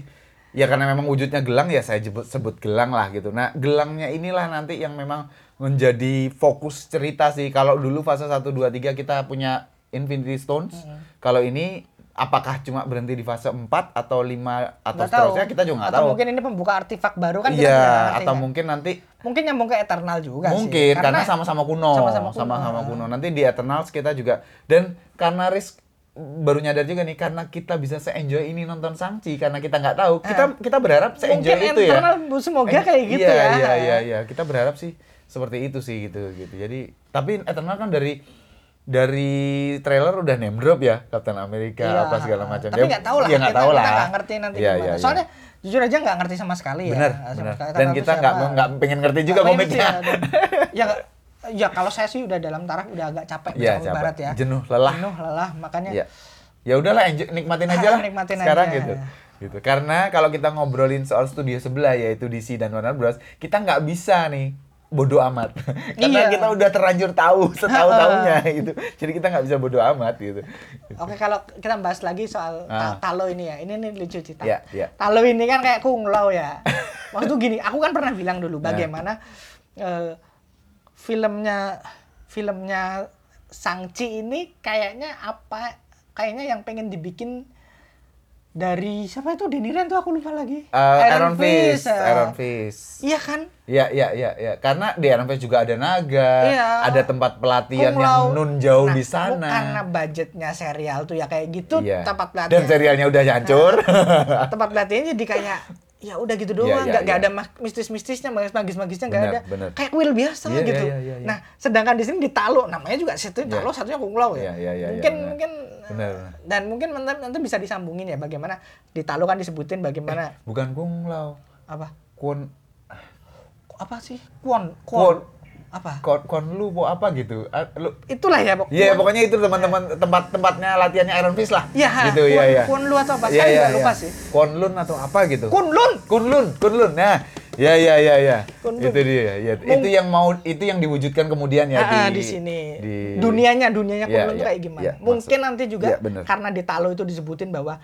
[SPEAKER 1] ya karena memang wujudnya gelang ya saya sebut sebut gelang lah gitu. Nah, gelangnya inilah nanti yang memang menjadi fokus cerita sih. Kalau dulu fase 1 2 3 kita punya Infinity Stones. Kalau ini apakah cuma berhenti di fase 4 atau 5 atau
[SPEAKER 2] Nggak
[SPEAKER 1] seterusnya
[SPEAKER 2] tahu.
[SPEAKER 1] kita juga nggak
[SPEAKER 2] atau
[SPEAKER 1] tahu.
[SPEAKER 2] mungkin ini pembuka artefak baru kan
[SPEAKER 1] Iya, atau
[SPEAKER 2] kan.
[SPEAKER 1] mungkin nanti
[SPEAKER 2] mungkin nyambung ke Eternal juga sih.
[SPEAKER 1] Mungkin karena sama-sama kuno,
[SPEAKER 2] sama-sama kuno.
[SPEAKER 1] sama-sama kuno. Nanti di Eternals kita juga dan karena Risk baru nyadar juga nih karena kita bisa se-enjoy ini nonton Sangchi karena kita nggak tahu. Kita kita berharap se-enjoy
[SPEAKER 2] Mungkin
[SPEAKER 1] itu ya.
[SPEAKER 2] Eternal semoga
[SPEAKER 1] Eh,
[SPEAKER 2] kayak gitu
[SPEAKER 1] iya,
[SPEAKER 2] ya.
[SPEAKER 1] Iya, iya, iya. Kita berharap sih seperti itu sih gitu gitu. Jadi tapi Eternal kan dari dari trailer udah name drop ya Captain Amerika
[SPEAKER 2] Iya.
[SPEAKER 1] apa segala macam.
[SPEAKER 2] Tapi nggak tahu lah.
[SPEAKER 1] Ya nggak
[SPEAKER 2] kita,
[SPEAKER 1] tahu
[SPEAKER 2] kita
[SPEAKER 1] lah.
[SPEAKER 2] nggak ngerti nanti gimana.
[SPEAKER 1] iya, iya.
[SPEAKER 2] Soalnya jujur aja nggak ngerti sama sekali ya.
[SPEAKER 1] benar,
[SPEAKER 2] Sama
[SPEAKER 1] benar.
[SPEAKER 2] sekali.
[SPEAKER 1] Dan kita nggak nggak pengen ngerti juga komiknya.
[SPEAKER 2] ya, dan- ya ya kalau saya sih udah dalam taraf udah agak capek sama
[SPEAKER 1] capek.
[SPEAKER 2] barat ya.
[SPEAKER 1] Jenuh, lelah.
[SPEAKER 2] Jenuh, lelah. Makanya
[SPEAKER 1] Ya. Ya udahlah enjoy- nikmatin aja lah
[SPEAKER 2] Nikmatin
[SPEAKER 1] sekarang
[SPEAKER 2] aja.
[SPEAKER 1] gitu. Gitu. Karena kalau kita ngobrolin soal studio sebelah yaitu DC dan Warner Bros, kita nggak bisa nih bodoh amat. Karena
[SPEAKER 2] Iya.
[SPEAKER 1] kita udah terlanjur tahu setahu-tahunya gitu. Jadi kita nggak bisa bodoh amat gitu.
[SPEAKER 2] Oke kalau kita bahas lagi soal
[SPEAKER 1] Ah.
[SPEAKER 2] ta- Talo ini ya, ini nih lucu cerita.
[SPEAKER 1] Iya, iya.
[SPEAKER 2] Talo ini kan kayak kunglau ya. Maksudnya gini, aku kan pernah bilang dulu bagaimana eh, filmnya filmnya Sangchi ini kayaknya apa? Kayaknya yang pengen dibikin dari siapa itu Deniran tuh aku lupa lagi.
[SPEAKER 1] Eh, Iron Fist,
[SPEAKER 2] eh.
[SPEAKER 1] Iron Fist.
[SPEAKER 2] Iya kan?
[SPEAKER 1] Iya, iya, iya, iya. Karena di Iron Fist juga ada naga,
[SPEAKER 2] Iya.
[SPEAKER 1] ada tempat pelatihan
[SPEAKER 2] Kunglau.
[SPEAKER 1] yang nun jauh
[SPEAKER 2] Nah,
[SPEAKER 1] di sana.
[SPEAKER 2] Karena budgetnya serial tuh ya kayak gitu,
[SPEAKER 1] Iya.
[SPEAKER 2] tempat
[SPEAKER 1] Dan
[SPEAKER 2] pelatihan.
[SPEAKER 1] serialnya udah hancur.
[SPEAKER 2] tempat pelatihannya jadi kayak ya udah gitu doang,
[SPEAKER 1] Iya, iya,
[SPEAKER 2] nggak nggak
[SPEAKER 1] iya.
[SPEAKER 2] ada mistis-mistisnya, magis-magisnya nggak ada.
[SPEAKER 1] benar.
[SPEAKER 2] Kayak kuil biasa
[SPEAKER 1] Iya,
[SPEAKER 2] gitu.
[SPEAKER 1] iya, iya, iya.
[SPEAKER 2] Nah, sedangkan di sini di Talo, namanya juga situ
[SPEAKER 1] Iya.
[SPEAKER 2] Talo satunya Kunglau ya.
[SPEAKER 1] Iya, iya, iya,
[SPEAKER 2] mungkin
[SPEAKER 1] benar.
[SPEAKER 2] mungkin
[SPEAKER 1] Benar,
[SPEAKER 2] eh, dan mungkin nanti, nanti bisa disambungin ya bagaimana di Talo kan disebutin bagaimana
[SPEAKER 1] Bukan Kunglau.
[SPEAKER 2] apa?
[SPEAKER 1] Kun
[SPEAKER 2] Apa sih? Kwon.
[SPEAKER 1] Kwon.
[SPEAKER 2] Apa?
[SPEAKER 1] kon kon lu mau apa gitu Ah, lu
[SPEAKER 2] Itulah ya, pok-
[SPEAKER 1] Iya
[SPEAKER 2] Kwon.
[SPEAKER 1] pokoknya itu teman-teman tempat-tempatnya latihannya Iron Fist lah.
[SPEAKER 2] Iya,
[SPEAKER 1] gitu iya
[SPEAKER 2] Kwon-
[SPEAKER 1] iya.
[SPEAKER 2] Kwon lu atau apa?
[SPEAKER 1] Iya
[SPEAKER 2] Saya
[SPEAKER 1] iya
[SPEAKER 2] juga lupa
[SPEAKER 1] iya.
[SPEAKER 2] sih.
[SPEAKER 1] Kunlun atau apa gitu.
[SPEAKER 2] Kunlun.
[SPEAKER 1] Kunlun, Kunlun. Nah, ya ya ya ya.
[SPEAKER 2] Kunlun.
[SPEAKER 1] Itu dia. Ya. Itu yang mau itu yang diwujudkan kemudian ya
[SPEAKER 2] Ah,
[SPEAKER 1] di
[SPEAKER 2] di, sini
[SPEAKER 1] di-
[SPEAKER 2] dunianya dunianya Kunlun tuh
[SPEAKER 1] iya,
[SPEAKER 2] kayak gimana
[SPEAKER 1] iya,
[SPEAKER 2] mungkin
[SPEAKER 1] maksud-
[SPEAKER 2] nanti juga
[SPEAKER 1] bener.
[SPEAKER 2] karena di Talo itu disebutin bahwa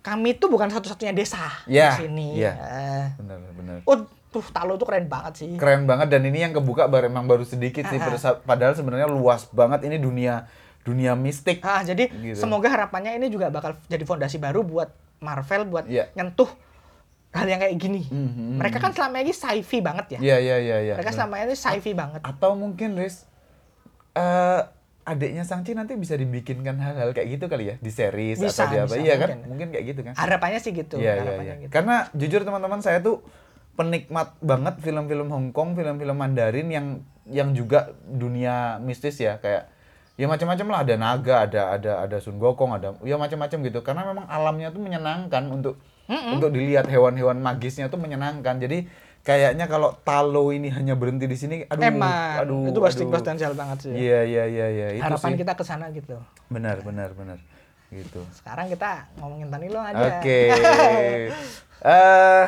[SPEAKER 2] kami itu bukan satu-satunya desa
[SPEAKER 1] Iya,
[SPEAKER 2] di sini
[SPEAKER 1] iya.
[SPEAKER 2] Ah.
[SPEAKER 1] Benar benar.
[SPEAKER 2] oh tuh Talo itu keren banget sih
[SPEAKER 1] Keren banget dan ini yang kebuka baru emang baru sedikit sih
[SPEAKER 2] Ah, ah.
[SPEAKER 1] Terus- padahal sebenarnya luas banget ini dunia dunia mistik.
[SPEAKER 2] ah jadi
[SPEAKER 1] Gitu.
[SPEAKER 2] semoga harapannya ini juga bakal jadi fondasi baru buat Marvel buat
[SPEAKER 1] Iya.
[SPEAKER 2] nyentuh hal yang kayak gini.
[SPEAKER 1] Mhm,
[SPEAKER 2] mereka kan selama ini sci-fi banget ya?
[SPEAKER 1] Iya iya iya iya.
[SPEAKER 2] mereka selama ini sci-fi banget.
[SPEAKER 1] Atau mungkin Riz eh adiknya Sangchi nanti bisa dibikinkan hal-hal kayak gitu kali ya? Di series
[SPEAKER 2] Bisa,
[SPEAKER 1] atau di apa?
[SPEAKER 2] bisa,
[SPEAKER 1] iya kan?
[SPEAKER 2] mungkin.
[SPEAKER 1] mungkin kayak gitu kan?
[SPEAKER 2] Harapannya sih gitu
[SPEAKER 1] iya iya iya.
[SPEAKER 2] gitu.
[SPEAKER 1] karena jujur teman-teman saya tuh penikmat banget film-film Hong Kong film-film Mandarin yang yang juga dunia mistis ya. Kayak ya macam-macam lah. Ada naga ada ada ada Sun Gokong ada ya macam-macam gitu. Karena memang alamnya tuh menyenangkan untuk untuk dilihat hewan-hewan magisnya tuh menyenangkan jadi kayaknya kalau Talo ini hanya berhenti di sini aduh
[SPEAKER 2] emang
[SPEAKER 1] aduh
[SPEAKER 2] itu pasti potensial banget sih
[SPEAKER 1] Iya iya iya iya itu
[SPEAKER 2] harapan
[SPEAKER 1] sih.
[SPEAKER 2] kita ke sana gitu
[SPEAKER 1] Benar benar benar gitu.
[SPEAKER 2] sekarang kita ngomongin Tanilo aja
[SPEAKER 1] Oke. Eh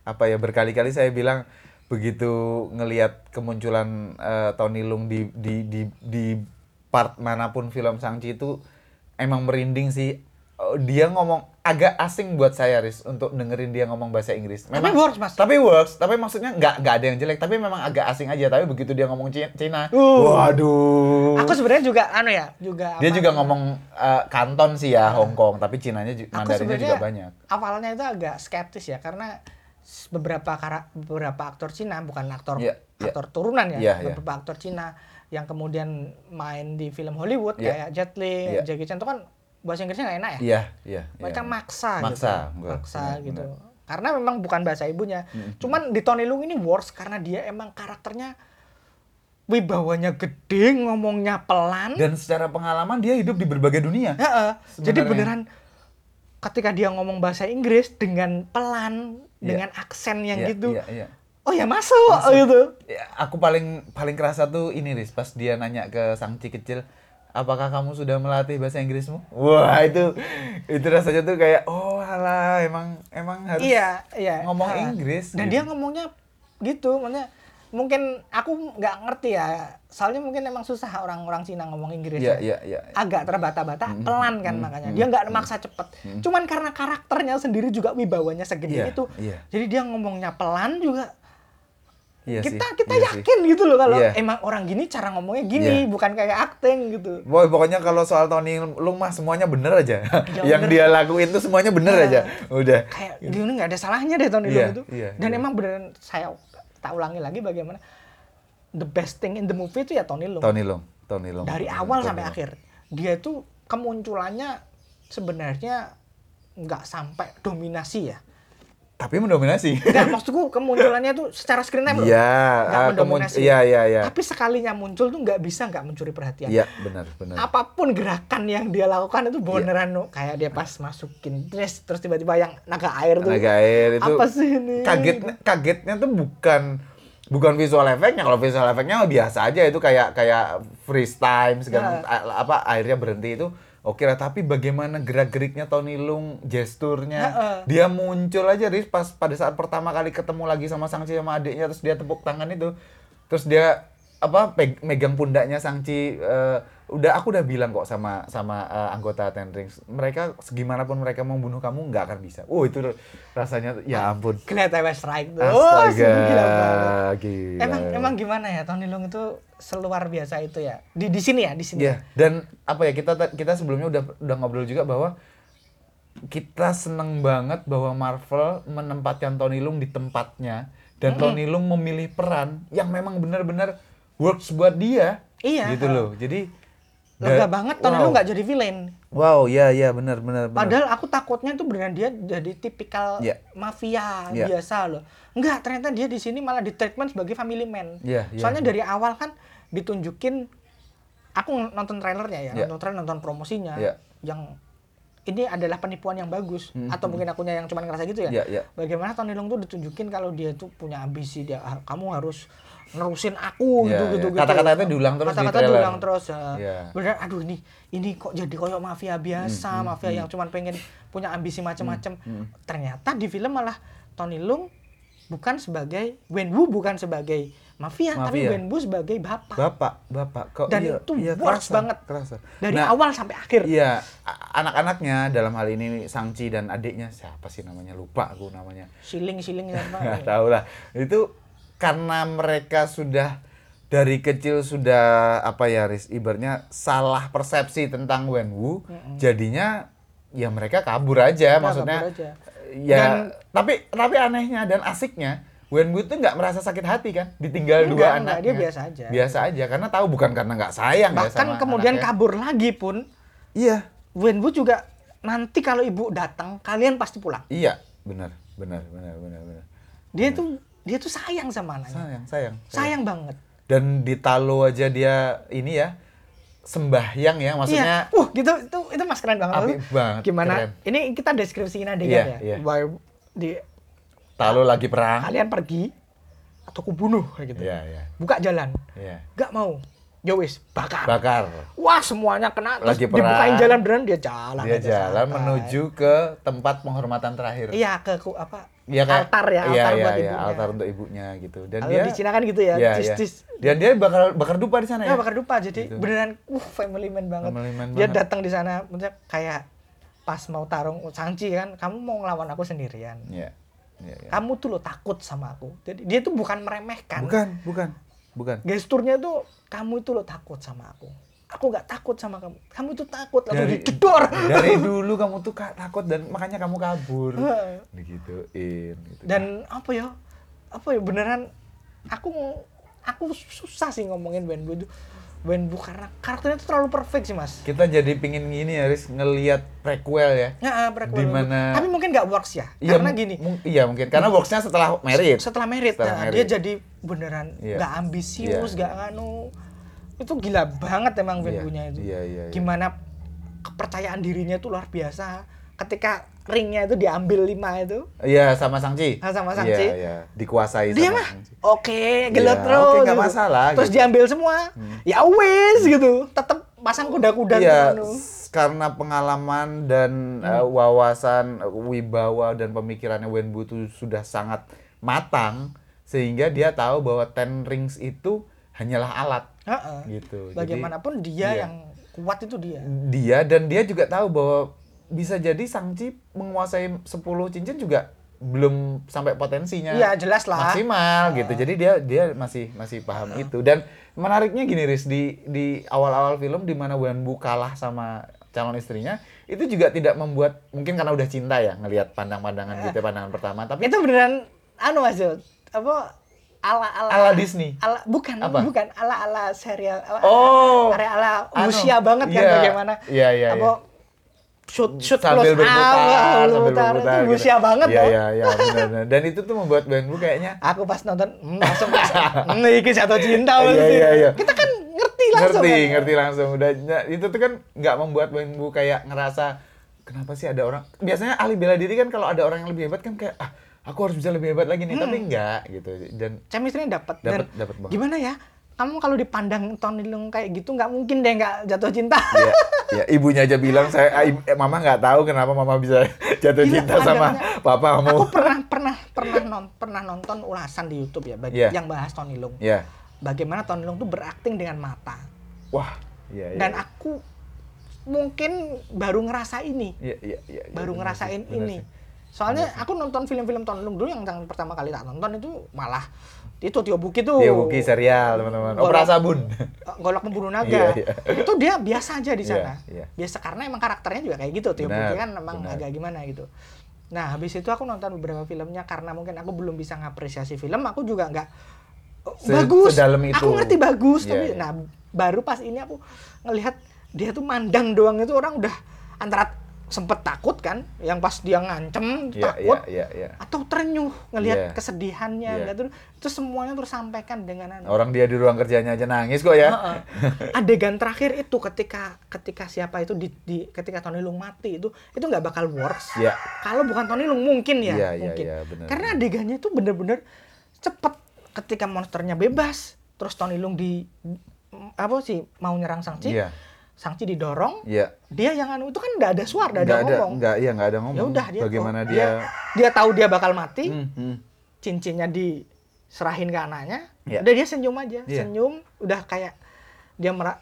[SPEAKER 1] apa ya berkali-kali saya bilang begitu ngelihat kemunculan eh, Tony Lung di di di di part mana pun film Sangchi itu emang merinding sih. Eh, Dia ngomong agak asing buat saya Riz untuk dengerin dia ngomong bahasa Inggris.
[SPEAKER 2] Tapi works, Mas.
[SPEAKER 1] Tapi works, tapi maksudnya nggak nggak ada yang jelek, tapi memang agak asing aja. Tapi begitu dia ngomong Ci- Cina,
[SPEAKER 2] Uh.
[SPEAKER 1] waduh.
[SPEAKER 2] Aku sebenarnya juga anu ya, juga
[SPEAKER 1] Dia
[SPEAKER 2] apa,
[SPEAKER 1] juga ngomong eh, Kanton sih ya Hong Kong, tapi Cinanya ju-
[SPEAKER 2] Aku
[SPEAKER 1] Mandarinnya juga banyak.
[SPEAKER 2] Awalnya itu agak skeptis ya karena beberapa kara, beberapa aktor Cina bukan aktor
[SPEAKER 1] Iya, iya.
[SPEAKER 2] aktor turunan ya,
[SPEAKER 1] Iya, iya.
[SPEAKER 2] beberapa aktor Cina yang kemudian main di film Hollywood
[SPEAKER 1] Iya.
[SPEAKER 2] kayak Jet Li,
[SPEAKER 1] Iya.
[SPEAKER 2] Jackie Chan itu kan bahasa Inggrisnya nggak enak ya.
[SPEAKER 1] Iya, iya.
[SPEAKER 2] Mereka
[SPEAKER 1] iya.
[SPEAKER 2] maksa,
[SPEAKER 1] Maksa,
[SPEAKER 2] gitu.
[SPEAKER 1] enggak,
[SPEAKER 2] maksa
[SPEAKER 1] benar,
[SPEAKER 2] gitu. Karena memang bukan bahasa ibunya. Cuman di Tony Leung ini worse karena dia emang karakternya wibawanya gede, ngomongnya pelan.
[SPEAKER 1] Dan secara pengalaman dia hidup di berbagai dunia.
[SPEAKER 2] Heeh. Jadi beneran ketika dia ngomong bahasa Inggris dengan pelan,
[SPEAKER 1] Iya.
[SPEAKER 2] dengan aksen yang
[SPEAKER 1] Iya,
[SPEAKER 2] gitu.
[SPEAKER 1] Iya, iya.
[SPEAKER 2] Oh ya masuk, gitu.
[SPEAKER 1] Ya, aku paling paling kerasa tuh ini Riz, pas dia nanya ke Sangci kecil, apakah kamu sudah melatih bahasa Inggrismu? Wah itu itu rasanya tuh kayak oh Alah, emang emang harus
[SPEAKER 2] Iya, iya.
[SPEAKER 1] ngomong
[SPEAKER 2] Ha.
[SPEAKER 1] Inggris.
[SPEAKER 2] Dan
[SPEAKER 1] gitu.
[SPEAKER 2] dia ngomongnya gitu, maksudnya mungkin aku nggak ngerti ya. Soalnya mungkin emang susah orang-orang Cina ngomong Inggris.
[SPEAKER 1] Iya,
[SPEAKER 2] ya.
[SPEAKER 1] iya, iya.
[SPEAKER 2] Agak terbata-bata,
[SPEAKER 1] Mm,
[SPEAKER 2] pelan kan
[SPEAKER 1] mm,
[SPEAKER 2] makanya.
[SPEAKER 1] mm,
[SPEAKER 2] Dia nggak
[SPEAKER 1] mm,
[SPEAKER 2] maksa cepet. Cuman karena karakternya sendiri juga wibawanya segede
[SPEAKER 1] Iya,
[SPEAKER 2] itu.
[SPEAKER 1] iya.
[SPEAKER 2] Jadi dia ngomongnya pelan juga.
[SPEAKER 1] Iya
[SPEAKER 2] kita
[SPEAKER 1] sih,
[SPEAKER 2] kita
[SPEAKER 1] iya sih.
[SPEAKER 2] yakin gitu loh kalau
[SPEAKER 1] Iya.
[SPEAKER 2] emang orang gini cara ngomongnya gini,
[SPEAKER 1] Iya.
[SPEAKER 2] bukan kayak acting gitu.
[SPEAKER 1] Boy, pokoknya kalau soal Tony Lung mah semuanya bener aja.
[SPEAKER 2] Ya,
[SPEAKER 1] yang
[SPEAKER 2] bener.
[SPEAKER 1] dia lakuin tuh semuanya bener
[SPEAKER 2] Nah,
[SPEAKER 1] aja. Udah.
[SPEAKER 2] Kayak dia ini nggak ada salahnya deh Tony
[SPEAKER 1] Iya,
[SPEAKER 2] Leung itu.
[SPEAKER 1] iya,
[SPEAKER 2] Dan
[SPEAKER 1] iya.
[SPEAKER 2] emang beneran saya tak ulangi lagi bagaimana the best thing in the movie itu ya Tony Leung.
[SPEAKER 1] Tony Lung, Tony Lung.
[SPEAKER 2] dari
[SPEAKER 1] Tony
[SPEAKER 2] awal
[SPEAKER 1] Lung.
[SPEAKER 2] sampai akhir dia itu kemunculannya sebenarnya nggak sampai dominasi ya
[SPEAKER 1] Tapi mendominasi.
[SPEAKER 2] nggak maksudku kemunculannya tuh secara screen time loh
[SPEAKER 1] Iya, ah,
[SPEAKER 2] mendominasi
[SPEAKER 1] iya, iya, iya.
[SPEAKER 2] tapi sekalinya muncul tuh nggak bisa nggak mencuri perhatian
[SPEAKER 1] Iya, benar, benar.
[SPEAKER 2] apa pun gerakan yang dia lakukan itu beneran no. kayak dia pas masukin dress terus tiba-tiba yang naga air tuh
[SPEAKER 1] Naga air itu
[SPEAKER 2] apa sih ini
[SPEAKER 1] kagetnya kagetnya tuh bukan bukan visual efeknya kalau visual efeknya biasa aja itu kayak kayak freeze time segala
[SPEAKER 2] Ya.
[SPEAKER 1] apa airnya berhenti itu oke lah tapi bagaimana gerak geriknya Tony Lung gesturnya
[SPEAKER 2] Heeh.
[SPEAKER 1] dia muncul aja Riz pas pada saat pertama kali ketemu lagi sama Sangchi sama adiknya terus dia tepuk tangan itu terus dia apa peg- megang pundaknya Sangchi eh, udah aku udah bilang kok sama sama eh, anggota Ten Rings mereka segimanapun mereka mau bunuh kamu nggak akan bisa oh itu rasanya ya ampun
[SPEAKER 2] kelihatan West Strike tuh oh,
[SPEAKER 1] Astaga,
[SPEAKER 2] banget
[SPEAKER 1] gila.
[SPEAKER 2] emang emang gimana ya Tony Leung itu seluar biasa itu ya di di sini ya di sini
[SPEAKER 1] Iya, dan apa ya kita kita sebelumnya udah udah ngobrol juga bahwa kita seneng banget bahwa Marvel menempatkan Tony Lung di tempatnya dan Tony Lung memilih peran yang memang benar-benar works buat dia.
[SPEAKER 2] Iya.
[SPEAKER 1] Gitu loh. Jadi
[SPEAKER 2] lega banget Tony
[SPEAKER 1] wow.
[SPEAKER 2] Leung nggak jadi villain
[SPEAKER 1] Wow, ya ya benar benar.
[SPEAKER 2] Padahal aku takutnya tuh beneran dia jadi tipikal
[SPEAKER 1] Iya.
[SPEAKER 2] mafia
[SPEAKER 1] Iya.
[SPEAKER 2] biasa loh. Enggak, ternyata dia di sini malah di treatment sebagai family man.
[SPEAKER 1] Iya, iya.
[SPEAKER 2] Soalnya dari awal kan ditunjukin aku nonton trailernya ya,
[SPEAKER 1] Iya.
[SPEAKER 2] nonton trailer, nonton promosinya
[SPEAKER 1] Iya.
[SPEAKER 2] yang ini adalah penipuan yang bagus atau mungkin akunya yang cuma ngerasa gitu ya.
[SPEAKER 1] Iya, iya.
[SPEAKER 2] Bagaimana Tony Leung tuh ditunjukin kalau dia tuh punya ambisi dia ah, kamu harus nerusin aku
[SPEAKER 1] Iya,
[SPEAKER 2] gitu
[SPEAKER 1] iya.
[SPEAKER 2] gitu gitu.
[SPEAKER 1] Kata-katanya diulang terus di
[SPEAKER 2] Kata-kata
[SPEAKER 1] trailer.
[SPEAKER 2] diulang terus. ya.
[SPEAKER 1] Iya.
[SPEAKER 2] Bener aduh ini ini kok jadi koyok mafia biasa, mafia yang cuma pengen punya ambisi macam-macam. Ternyata di film malah Tony Leung bukan sebagai Wenwu bukan sebagai mafia, tapi
[SPEAKER 1] Mafia.
[SPEAKER 2] Wenwu sebagai bapak.
[SPEAKER 1] Bapak, bapak kok
[SPEAKER 2] Dan
[SPEAKER 1] iya,
[SPEAKER 2] itu
[SPEAKER 1] iya,
[SPEAKER 2] works
[SPEAKER 1] kerasa,
[SPEAKER 2] banget.
[SPEAKER 1] Kerasa.
[SPEAKER 2] Dari
[SPEAKER 1] Nah,
[SPEAKER 2] awal sampai akhir.
[SPEAKER 1] Iya, anak-anaknya dalam hal ini Sangchi dan adiknya siapa sih namanya lupa aku namanya.
[SPEAKER 2] Siling-siling ya, Pak.
[SPEAKER 1] Nggak tahu lah. Itu karena mereka sudah dari kecil sudah apa ya Riz, ibaratnya salah persepsi tentang Wenwu, jadinya ya mereka kabur aja
[SPEAKER 2] Ya,
[SPEAKER 1] maksudnya.
[SPEAKER 2] kabur aja.
[SPEAKER 1] Ya,
[SPEAKER 2] Dan-
[SPEAKER 1] tapi tapi anehnya dan asiknya Wenwu itu nggak merasa sakit hati kan ditinggal
[SPEAKER 2] Enggak,
[SPEAKER 1] dua
[SPEAKER 2] enggak,
[SPEAKER 1] anaknya.
[SPEAKER 2] dia biasa aja.
[SPEAKER 1] Biasa aja karena tahu bukan karena nggak sayang ya
[SPEAKER 2] Bahkan
[SPEAKER 1] sama
[SPEAKER 2] kemudian
[SPEAKER 1] anaknya.
[SPEAKER 2] kabur lagi pun
[SPEAKER 1] Iya.
[SPEAKER 2] Wenwu juga nanti kalau ibu datang kalian pasti pulang.
[SPEAKER 1] Iya, benar, benar, benar, benar, benar.
[SPEAKER 2] Dia tuh dia tuh sayang sama anaknya.
[SPEAKER 1] Sayang, sayang.
[SPEAKER 2] Sayang banget.
[SPEAKER 1] Dan di Talo aja dia ini ya sembahyang ya, maksudnya
[SPEAKER 2] Iya. Uh, gitu itu itu mas keren banget.
[SPEAKER 1] Apik banget,
[SPEAKER 2] Gimana?
[SPEAKER 1] keren.
[SPEAKER 2] Ini kita deskripsiin adegan
[SPEAKER 1] Iya,
[SPEAKER 2] ya.
[SPEAKER 1] iya.
[SPEAKER 2] Bahwa di
[SPEAKER 1] Talo lagi perang.
[SPEAKER 2] kalian pergi atau kubunuh kayak gitu.
[SPEAKER 1] Iya, iya.
[SPEAKER 2] Buka jalan.
[SPEAKER 1] Iya.
[SPEAKER 2] Gak mau. Ya wis, bakar.
[SPEAKER 1] Bakar.
[SPEAKER 2] Wah, semuanya kena terus
[SPEAKER 1] Lagi
[SPEAKER 2] dibukain
[SPEAKER 1] perang.
[SPEAKER 2] jalan beneran dia jalan
[SPEAKER 1] Dia
[SPEAKER 2] aja
[SPEAKER 1] jalan
[SPEAKER 2] santai.
[SPEAKER 1] menuju ke tempat penghormatan terakhir.
[SPEAKER 2] Iya, ke ku- apa?
[SPEAKER 1] Iya, kayak-
[SPEAKER 2] altar ya,
[SPEAKER 1] iya,
[SPEAKER 2] altar
[SPEAKER 1] iya,
[SPEAKER 2] buat
[SPEAKER 1] iya,
[SPEAKER 2] ibunya.
[SPEAKER 1] altar untuk ibunya gitu. Dan
[SPEAKER 2] Kalau
[SPEAKER 1] dia
[SPEAKER 2] di Cina kan gitu ya,
[SPEAKER 1] Iya,
[SPEAKER 2] cis, cis.
[SPEAKER 1] Dan dia bakar bakar dupa di sana
[SPEAKER 2] Ya,
[SPEAKER 1] ya.
[SPEAKER 2] bakar dupa jadi
[SPEAKER 1] Gitu.
[SPEAKER 2] beneran uh family man banget.
[SPEAKER 1] Family man
[SPEAKER 2] dia datang di sana maksudnya kayak pas mau tarung Sangchi kan, kamu mau ngelawan aku sendirian.
[SPEAKER 1] Iya. Iya, iya.
[SPEAKER 2] Kamu tuh lo takut sama aku. Jadi dia tuh bukan meremehkan.
[SPEAKER 1] Bukan, bukan. Bukan.
[SPEAKER 2] Gesturnya tuh kamu itu lo takut sama aku. Aku nggak takut sama kamu. Kamu tuh takut langsung
[SPEAKER 1] Dari-
[SPEAKER 2] dijedor.
[SPEAKER 1] Dari dulu kamu tuh takut dan makanya kamu kabur. Digituin gitu.
[SPEAKER 2] Dan apa ya? Apa ya beneran aku aku susah sih ngomongin Wenbu itu. Wenbu karena karakternya tuh terlalu perfect sih, Mas.
[SPEAKER 1] kita jadi pingin gini ya, Riz, ngelihat prequel ya.
[SPEAKER 2] Ya, prequel
[SPEAKER 1] Di
[SPEAKER 2] Wenbu.
[SPEAKER 1] mana-
[SPEAKER 2] Tapi mungkin nggak works ya.
[SPEAKER 1] Iya,
[SPEAKER 2] karena gini,
[SPEAKER 1] mung- iya mungkin karena worksnya setelah merit.
[SPEAKER 2] setelah merit,
[SPEAKER 1] Setelah
[SPEAKER 2] nah,
[SPEAKER 1] merit.
[SPEAKER 2] dia jadi beneran
[SPEAKER 1] Iya.
[SPEAKER 2] nggak ambisius,
[SPEAKER 1] Iya.
[SPEAKER 2] nggak nganu. Itu gila banget emang
[SPEAKER 1] Iya,
[SPEAKER 2] Wenbunya itu.
[SPEAKER 1] iya, iya, iya.
[SPEAKER 2] Gimana kepercayaan dirinya itu luar biasa. Ketika ringnya itu diambil lima itu,
[SPEAKER 1] Iya sama Sangci.
[SPEAKER 2] Ah, sama Sangci.
[SPEAKER 1] Iya, iya. Dikuasai
[SPEAKER 2] dia
[SPEAKER 1] sama
[SPEAKER 2] mah oke gelut
[SPEAKER 1] Iya,
[SPEAKER 2] terus
[SPEAKER 1] oke, nggak
[SPEAKER 2] gitu.
[SPEAKER 1] masalah,
[SPEAKER 2] terus
[SPEAKER 1] gitu.
[SPEAKER 2] diambil semua ya wes gitu tetap pasang kuda-kuda
[SPEAKER 1] Iya,
[SPEAKER 2] gitu, anu.
[SPEAKER 1] s- karena pengalaman dan
[SPEAKER 2] Hmm.
[SPEAKER 1] eh, wawasan eh, wibawa dan pemikirannya Wenbu itu sudah sangat matang sehingga dia tahu bahwa Ten Rings itu hanyalah alat
[SPEAKER 2] Heeh.
[SPEAKER 1] gitu. Jadi,
[SPEAKER 2] Bagaimanapun dia
[SPEAKER 1] iya.
[SPEAKER 2] yang kuat itu dia.
[SPEAKER 1] dia dan dia juga tahu bahwa bisa jadi Sangchi menguasai 10 cincin juga belum sampai potensinya
[SPEAKER 2] Iya, jelas lah.
[SPEAKER 1] maksimal gitu. Jadi dia dia masih masih paham itu. Dan menariknya gini Riz di di awal-awal film di mana Wenbu kalah sama calon istrinya itu juga tidak membuat mungkin karena udah cinta ya ngelihat pandang-pandangan gitu ya, pandangan pertama tapi
[SPEAKER 2] Itu beneran anu Mas Jod. Apa ala ala
[SPEAKER 1] ala Disney.
[SPEAKER 2] ala bukan
[SPEAKER 1] Apa?
[SPEAKER 2] bukan ala ala serial ala,
[SPEAKER 1] Oh.
[SPEAKER 2] ala, ala
[SPEAKER 1] Anu,
[SPEAKER 2] Rusia banget kan
[SPEAKER 1] iya.
[SPEAKER 2] bagaimana
[SPEAKER 1] Iya, iya,
[SPEAKER 2] apa shoot shoot
[SPEAKER 1] sambil
[SPEAKER 2] close
[SPEAKER 1] berputar,
[SPEAKER 2] up
[SPEAKER 1] sambil
[SPEAKER 2] berputar
[SPEAKER 1] berputar
[SPEAKER 2] itu
[SPEAKER 1] gitu.
[SPEAKER 2] Banget
[SPEAKER 1] Iya,
[SPEAKER 2] loh.
[SPEAKER 1] iya, iya, benar. Dan itu tuh membuat Wenbu kayaknya
[SPEAKER 2] Aku pas nonton hmm, langsung hmm, iki jatuh cinta
[SPEAKER 1] Iya, iya, iya.
[SPEAKER 2] Kita kan ngerti langsung.
[SPEAKER 1] ngerti
[SPEAKER 2] kan.
[SPEAKER 1] ngerti langsung udah nah, itu tuh kan nggak membuat Wenbu kayak ngerasa kenapa sih ada orang biasanya ahli bela diri kan kalau ada orang yang lebih hebat kan kayak ah aku harus bisa lebih hebat lagi nih tapi enggak gitu dan
[SPEAKER 2] Chemistry-nya dapat
[SPEAKER 1] Dapat,
[SPEAKER 2] dan
[SPEAKER 1] dapat banget.
[SPEAKER 2] gimana ya? Kamu kalau dipandang Tony Leung kayak gitu nggak mungkin deh nggak jatuh cinta.
[SPEAKER 1] ya, ya ibunya aja bilang saya ah, eh, mama nggak tahu kenapa mama bisa jatuh
[SPEAKER 2] Gila,
[SPEAKER 1] cinta sama
[SPEAKER 2] pandangannya.
[SPEAKER 1] papamu
[SPEAKER 2] Aku pernah pernah pernah non, pernah nonton ulasan di YouTube ya bagi
[SPEAKER 1] Iya.
[SPEAKER 2] yang bahas Tony Leung.
[SPEAKER 1] ya
[SPEAKER 2] Bagaimana Tony Leung tuh berakting dengan mata.
[SPEAKER 1] wah ya, ya,
[SPEAKER 2] Dan aku mungkin baru ngerasa ini,
[SPEAKER 1] ya, ya, ya, ya,
[SPEAKER 2] baru
[SPEAKER 1] benar
[SPEAKER 2] ngerasain
[SPEAKER 1] sih, benar
[SPEAKER 2] ini.
[SPEAKER 1] sih.
[SPEAKER 2] Soalnya aku nonton film-film Leung dulu yang, yang pertama kali tak nonton itu malah itu Tio Buki tuh.
[SPEAKER 1] Dia buki serial teman-teman opera sabun
[SPEAKER 2] Golok pemburu naga.
[SPEAKER 1] Iya, iya.
[SPEAKER 2] Itu dia biasa aja di sana.
[SPEAKER 1] Iya, iya.
[SPEAKER 2] Biasa karena emang karakternya juga kayak gitu. Tio
[SPEAKER 1] Benar,
[SPEAKER 2] Buki kan emang
[SPEAKER 1] benar.
[SPEAKER 2] agak gimana gitu. Nah, habis itu aku nonton beberapa filmnya karena mungkin aku belum bisa ngapresiasi film, aku juga nggak oh,
[SPEAKER 1] Se-
[SPEAKER 2] bagus.
[SPEAKER 1] sedalam itu.
[SPEAKER 2] Aku ngerti bagus,
[SPEAKER 1] Iya,
[SPEAKER 2] tapi
[SPEAKER 1] iya.
[SPEAKER 2] nah baru pas ini aku ngelihat dia tuh mandang doang itu orang udah antara sempet takut kan, yang pas dia ngancem
[SPEAKER 1] ya
[SPEAKER 2] takut
[SPEAKER 1] ya ya ya
[SPEAKER 2] atau terenyuh ngelihat
[SPEAKER 1] Iya.
[SPEAKER 2] kesedihannya,
[SPEAKER 1] Iya.
[SPEAKER 2] ngeliat itu, semuanya tersampaikan dengan anu.
[SPEAKER 1] orang dia di ruang kerjanya aja nangis kok ya
[SPEAKER 2] Heeh. Adegan terakhir itu ketika ketika siapa itu di, di- ketika Tony Lung mati itu itu nggak bakal works.
[SPEAKER 1] ya
[SPEAKER 2] Kalau bukan Tony Lung mungkin ya,
[SPEAKER 1] Iya, iya,
[SPEAKER 2] mungkin.
[SPEAKER 1] iya, benar.
[SPEAKER 2] Karena adegannya itu bener-bener cepet ketika monsternya bebas, terus Tony Lung di apa sih mau nyerang Sangchi,
[SPEAKER 1] Iya.
[SPEAKER 2] Sangchi didorong,
[SPEAKER 1] Iya.
[SPEAKER 2] dia yang anu itu kan nggak ada suara, nggak ada
[SPEAKER 1] ada
[SPEAKER 2] ngomong.
[SPEAKER 1] nggak iya nggak ada ngomong
[SPEAKER 2] Ya udah dia
[SPEAKER 1] bagaimana
[SPEAKER 2] oh,
[SPEAKER 1] dia,
[SPEAKER 2] dia tahu dia bakal mati,
[SPEAKER 1] Hmm, hmm.
[SPEAKER 2] cincinnya diserahin ke anaknya,
[SPEAKER 1] Iya.
[SPEAKER 2] udah dia senyum aja,
[SPEAKER 1] Iya.
[SPEAKER 2] senyum, udah kayak dia mer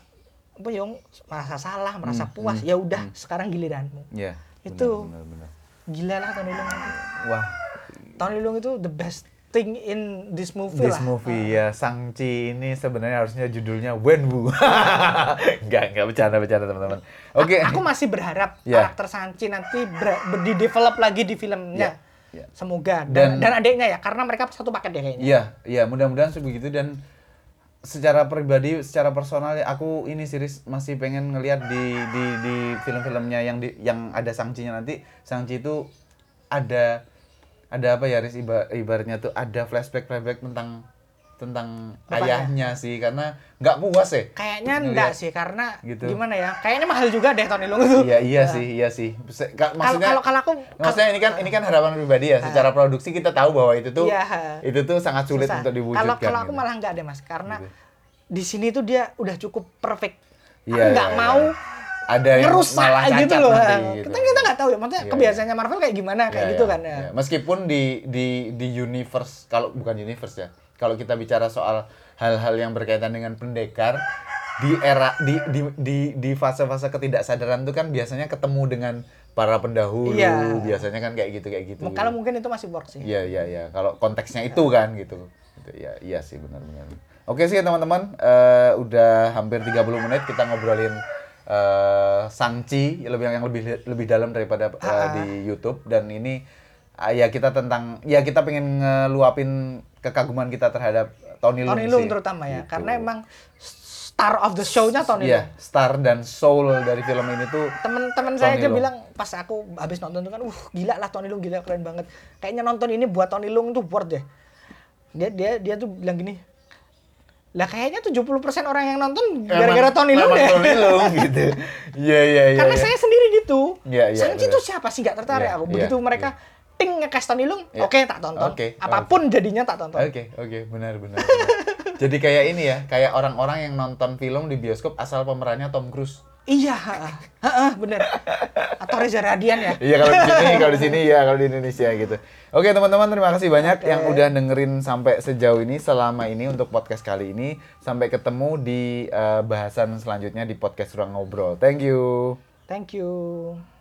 [SPEAKER 2] apa Yong merasa salah, merasa
[SPEAKER 1] Hmm,
[SPEAKER 2] puas,
[SPEAKER 1] hmm,
[SPEAKER 2] ya udah sekarang giliranmu.
[SPEAKER 1] Iya,
[SPEAKER 2] Itu.
[SPEAKER 1] benar, benar, benar.
[SPEAKER 2] Gila lah Leung. itu.
[SPEAKER 1] wah
[SPEAKER 2] Tony Leung itu the best thing in this movie
[SPEAKER 1] this
[SPEAKER 2] lah.
[SPEAKER 1] movie ya Sangchi ini sebenarnya harusnya judulnya Wenwu nggak nggak bercanda bercanda teman-teman oke
[SPEAKER 2] Aku masih berharap
[SPEAKER 1] Iya.
[SPEAKER 2] karakter Sanchi nanti ber, ber- di-develop lagi di filmnya.
[SPEAKER 1] Iya, iya.
[SPEAKER 2] Semoga dan,
[SPEAKER 1] Dan-
[SPEAKER 2] dan adiknya ya karena mereka satu paket ya kayaknya.
[SPEAKER 1] Iya, iya mudah-mudahan begitu dan secara pribadi, secara personal aku ini series masih pengen ngelihat di di di film-filmnya yang di yang ada Sangchi-nya nanti. Sangchi itu ada ada apa ya Riz iba- ibaratnya tuh ada flashback flashback tentang tentang
[SPEAKER 2] Bapaknya.
[SPEAKER 1] ayahnya sih karena nggak puas ya.
[SPEAKER 2] Kayaknya enggak sih karena
[SPEAKER 1] Gitu.
[SPEAKER 2] gimana ya? Kayaknya mahal juga deh Tony Leung itu.
[SPEAKER 1] Iya iya sih, iya sih. Maksudnya
[SPEAKER 2] kalau kalau aku
[SPEAKER 1] Maksudnya ini kan ini kan harapan pribadi ya. Secara produksi kita tahu bahwa itu tuh
[SPEAKER 2] Iya.
[SPEAKER 1] itu tuh sangat sulit
[SPEAKER 2] susah.
[SPEAKER 1] untuk diwujudkan.
[SPEAKER 2] Kalau kalau aku
[SPEAKER 1] gitu.
[SPEAKER 2] malah enggak deh Mas karena
[SPEAKER 1] Gitu.
[SPEAKER 2] di sini tuh dia udah cukup perfect.
[SPEAKER 1] Iya,
[SPEAKER 2] aku nggak
[SPEAKER 1] iya,
[SPEAKER 2] mau
[SPEAKER 1] iya. ada yang
[SPEAKER 2] ngerusak
[SPEAKER 1] malah
[SPEAKER 2] gitu loh.
[SPEAKER 1] nanti, gitu.
[SPEAKER 2] Kita kita nggak tahu ya, maksudnya
[SPEAKER 1] Iya,
[SPEAKER 2] kebiasaannya Marvel kayak gimana kayak
[SPEAKER 1] Ya,
[SPEAKER 2] gitu
[SPEAKER 1] ya,
[SPEAKER 2] kan ya.
[SPEAKER 1] ya. Meskipun di di di universe kalau bukan universe ya. Kalau kita bicara soal hal-hal yang berkaitan dengan pendekar di era di di di di fase-fase ketidaksadaran itu kan biasanya ketemu dengan para pendahulu,
[SPEAKER 2] Iya.
[SPEAKER 1] biasanya kan kayak gitu kayak gitu.
[SPEAKER 2] Kalau mungkin itu masih work sih.
[SPEAKER 1] Iya iya iya. Kalau konteksnya itu kan gitu. Gitu, Ya iya sih benar-benar. Oke sih teman-teman, eh, udah hampir 30 menit kita ngobrolin eh Sangchi lebih yang lebih lebih dalam daripada eh,
[SPEAKER 2] Ah.
[SPEAKER 1] di YouTube dan ini ah, ya kita tentang ya kita pengen ngeluapin kekaguman kita terhadap Tony Leung
[SPEAKER 2] Tony Leung
[SPEAKER 1] sih.
[SPEAKER 2] terutama ya,
[SPEAKER 1] Gitu.
[SPEAKER 2] karena emang star of the show-nya Tony
[SPEAKER 1] Iya,
[SPEAKER 2] Leung.
[SPEAKER 1] star dan soul dari film ini tuh
[SPEAKER 2] Temen-temen saya aja
[SPEAKER 1] Leung.
[SPEAKER 2] bilang pas aku habis nonton itu kan, uh gila lah Tony Leung gila keren banget. Kayaknya nonton ini buat Tony Leung tuh worth deh. Dia dia dia tuh bilang gini. Lah kayaknya 70% orang yang nonton gara-gara Tony
[SPEAKER 1] emang
[SPEAKER 2] deh.
[SPEAKER 1] Tony Leung gitu. Iya iya iya.
[SPEAKER 2] Karena
[SPEAKER 1] iya.
[SPEAKER 2] saya sendiri gitu.
[SPEAKER 1] Iya, iya, benar.
[SPEAKER 2] tuh siapa sih nggak tertarik
[SPEAKER 1] Iya,
[SPEAKER 2] aku.
[SPEAKER 1] iya,
[SPEAKER 2] Begitu mereka ting nge-cast Tony Leung,
[SPEAKER 1] Iya.
[SPEAKER 2] oke tak tonton.
[SPEAKER 1] Oke,
[SPEAKER 2] Apa pun jadinya tak tonton.
[SPEAKER 1] Oke, oke, benar, benar. benar. Jadi kayak ini ya, kayak orang-orang yang nonton film di bioskop asal pemerannya Tom Cruise.
[SPEAKER 2] Iya, heeh. Bener. Atau Reza Radian ya.
[SPEAKER 1] Iya kalau di sini, kalau di sini ya kalau di Indonesia gitu. Oke teman-teman terima kasih banyak
[SPEAKER 2] Oke.
[SPEAKER 1] yang udah dengerin sampai sejauh ini selama ini untuk podcast kali ini. Sampai ketemu di eh, bahasan selanjutnya di podcast ruang ngobrol. Thank you.
[SPEAKER 2] Thank you.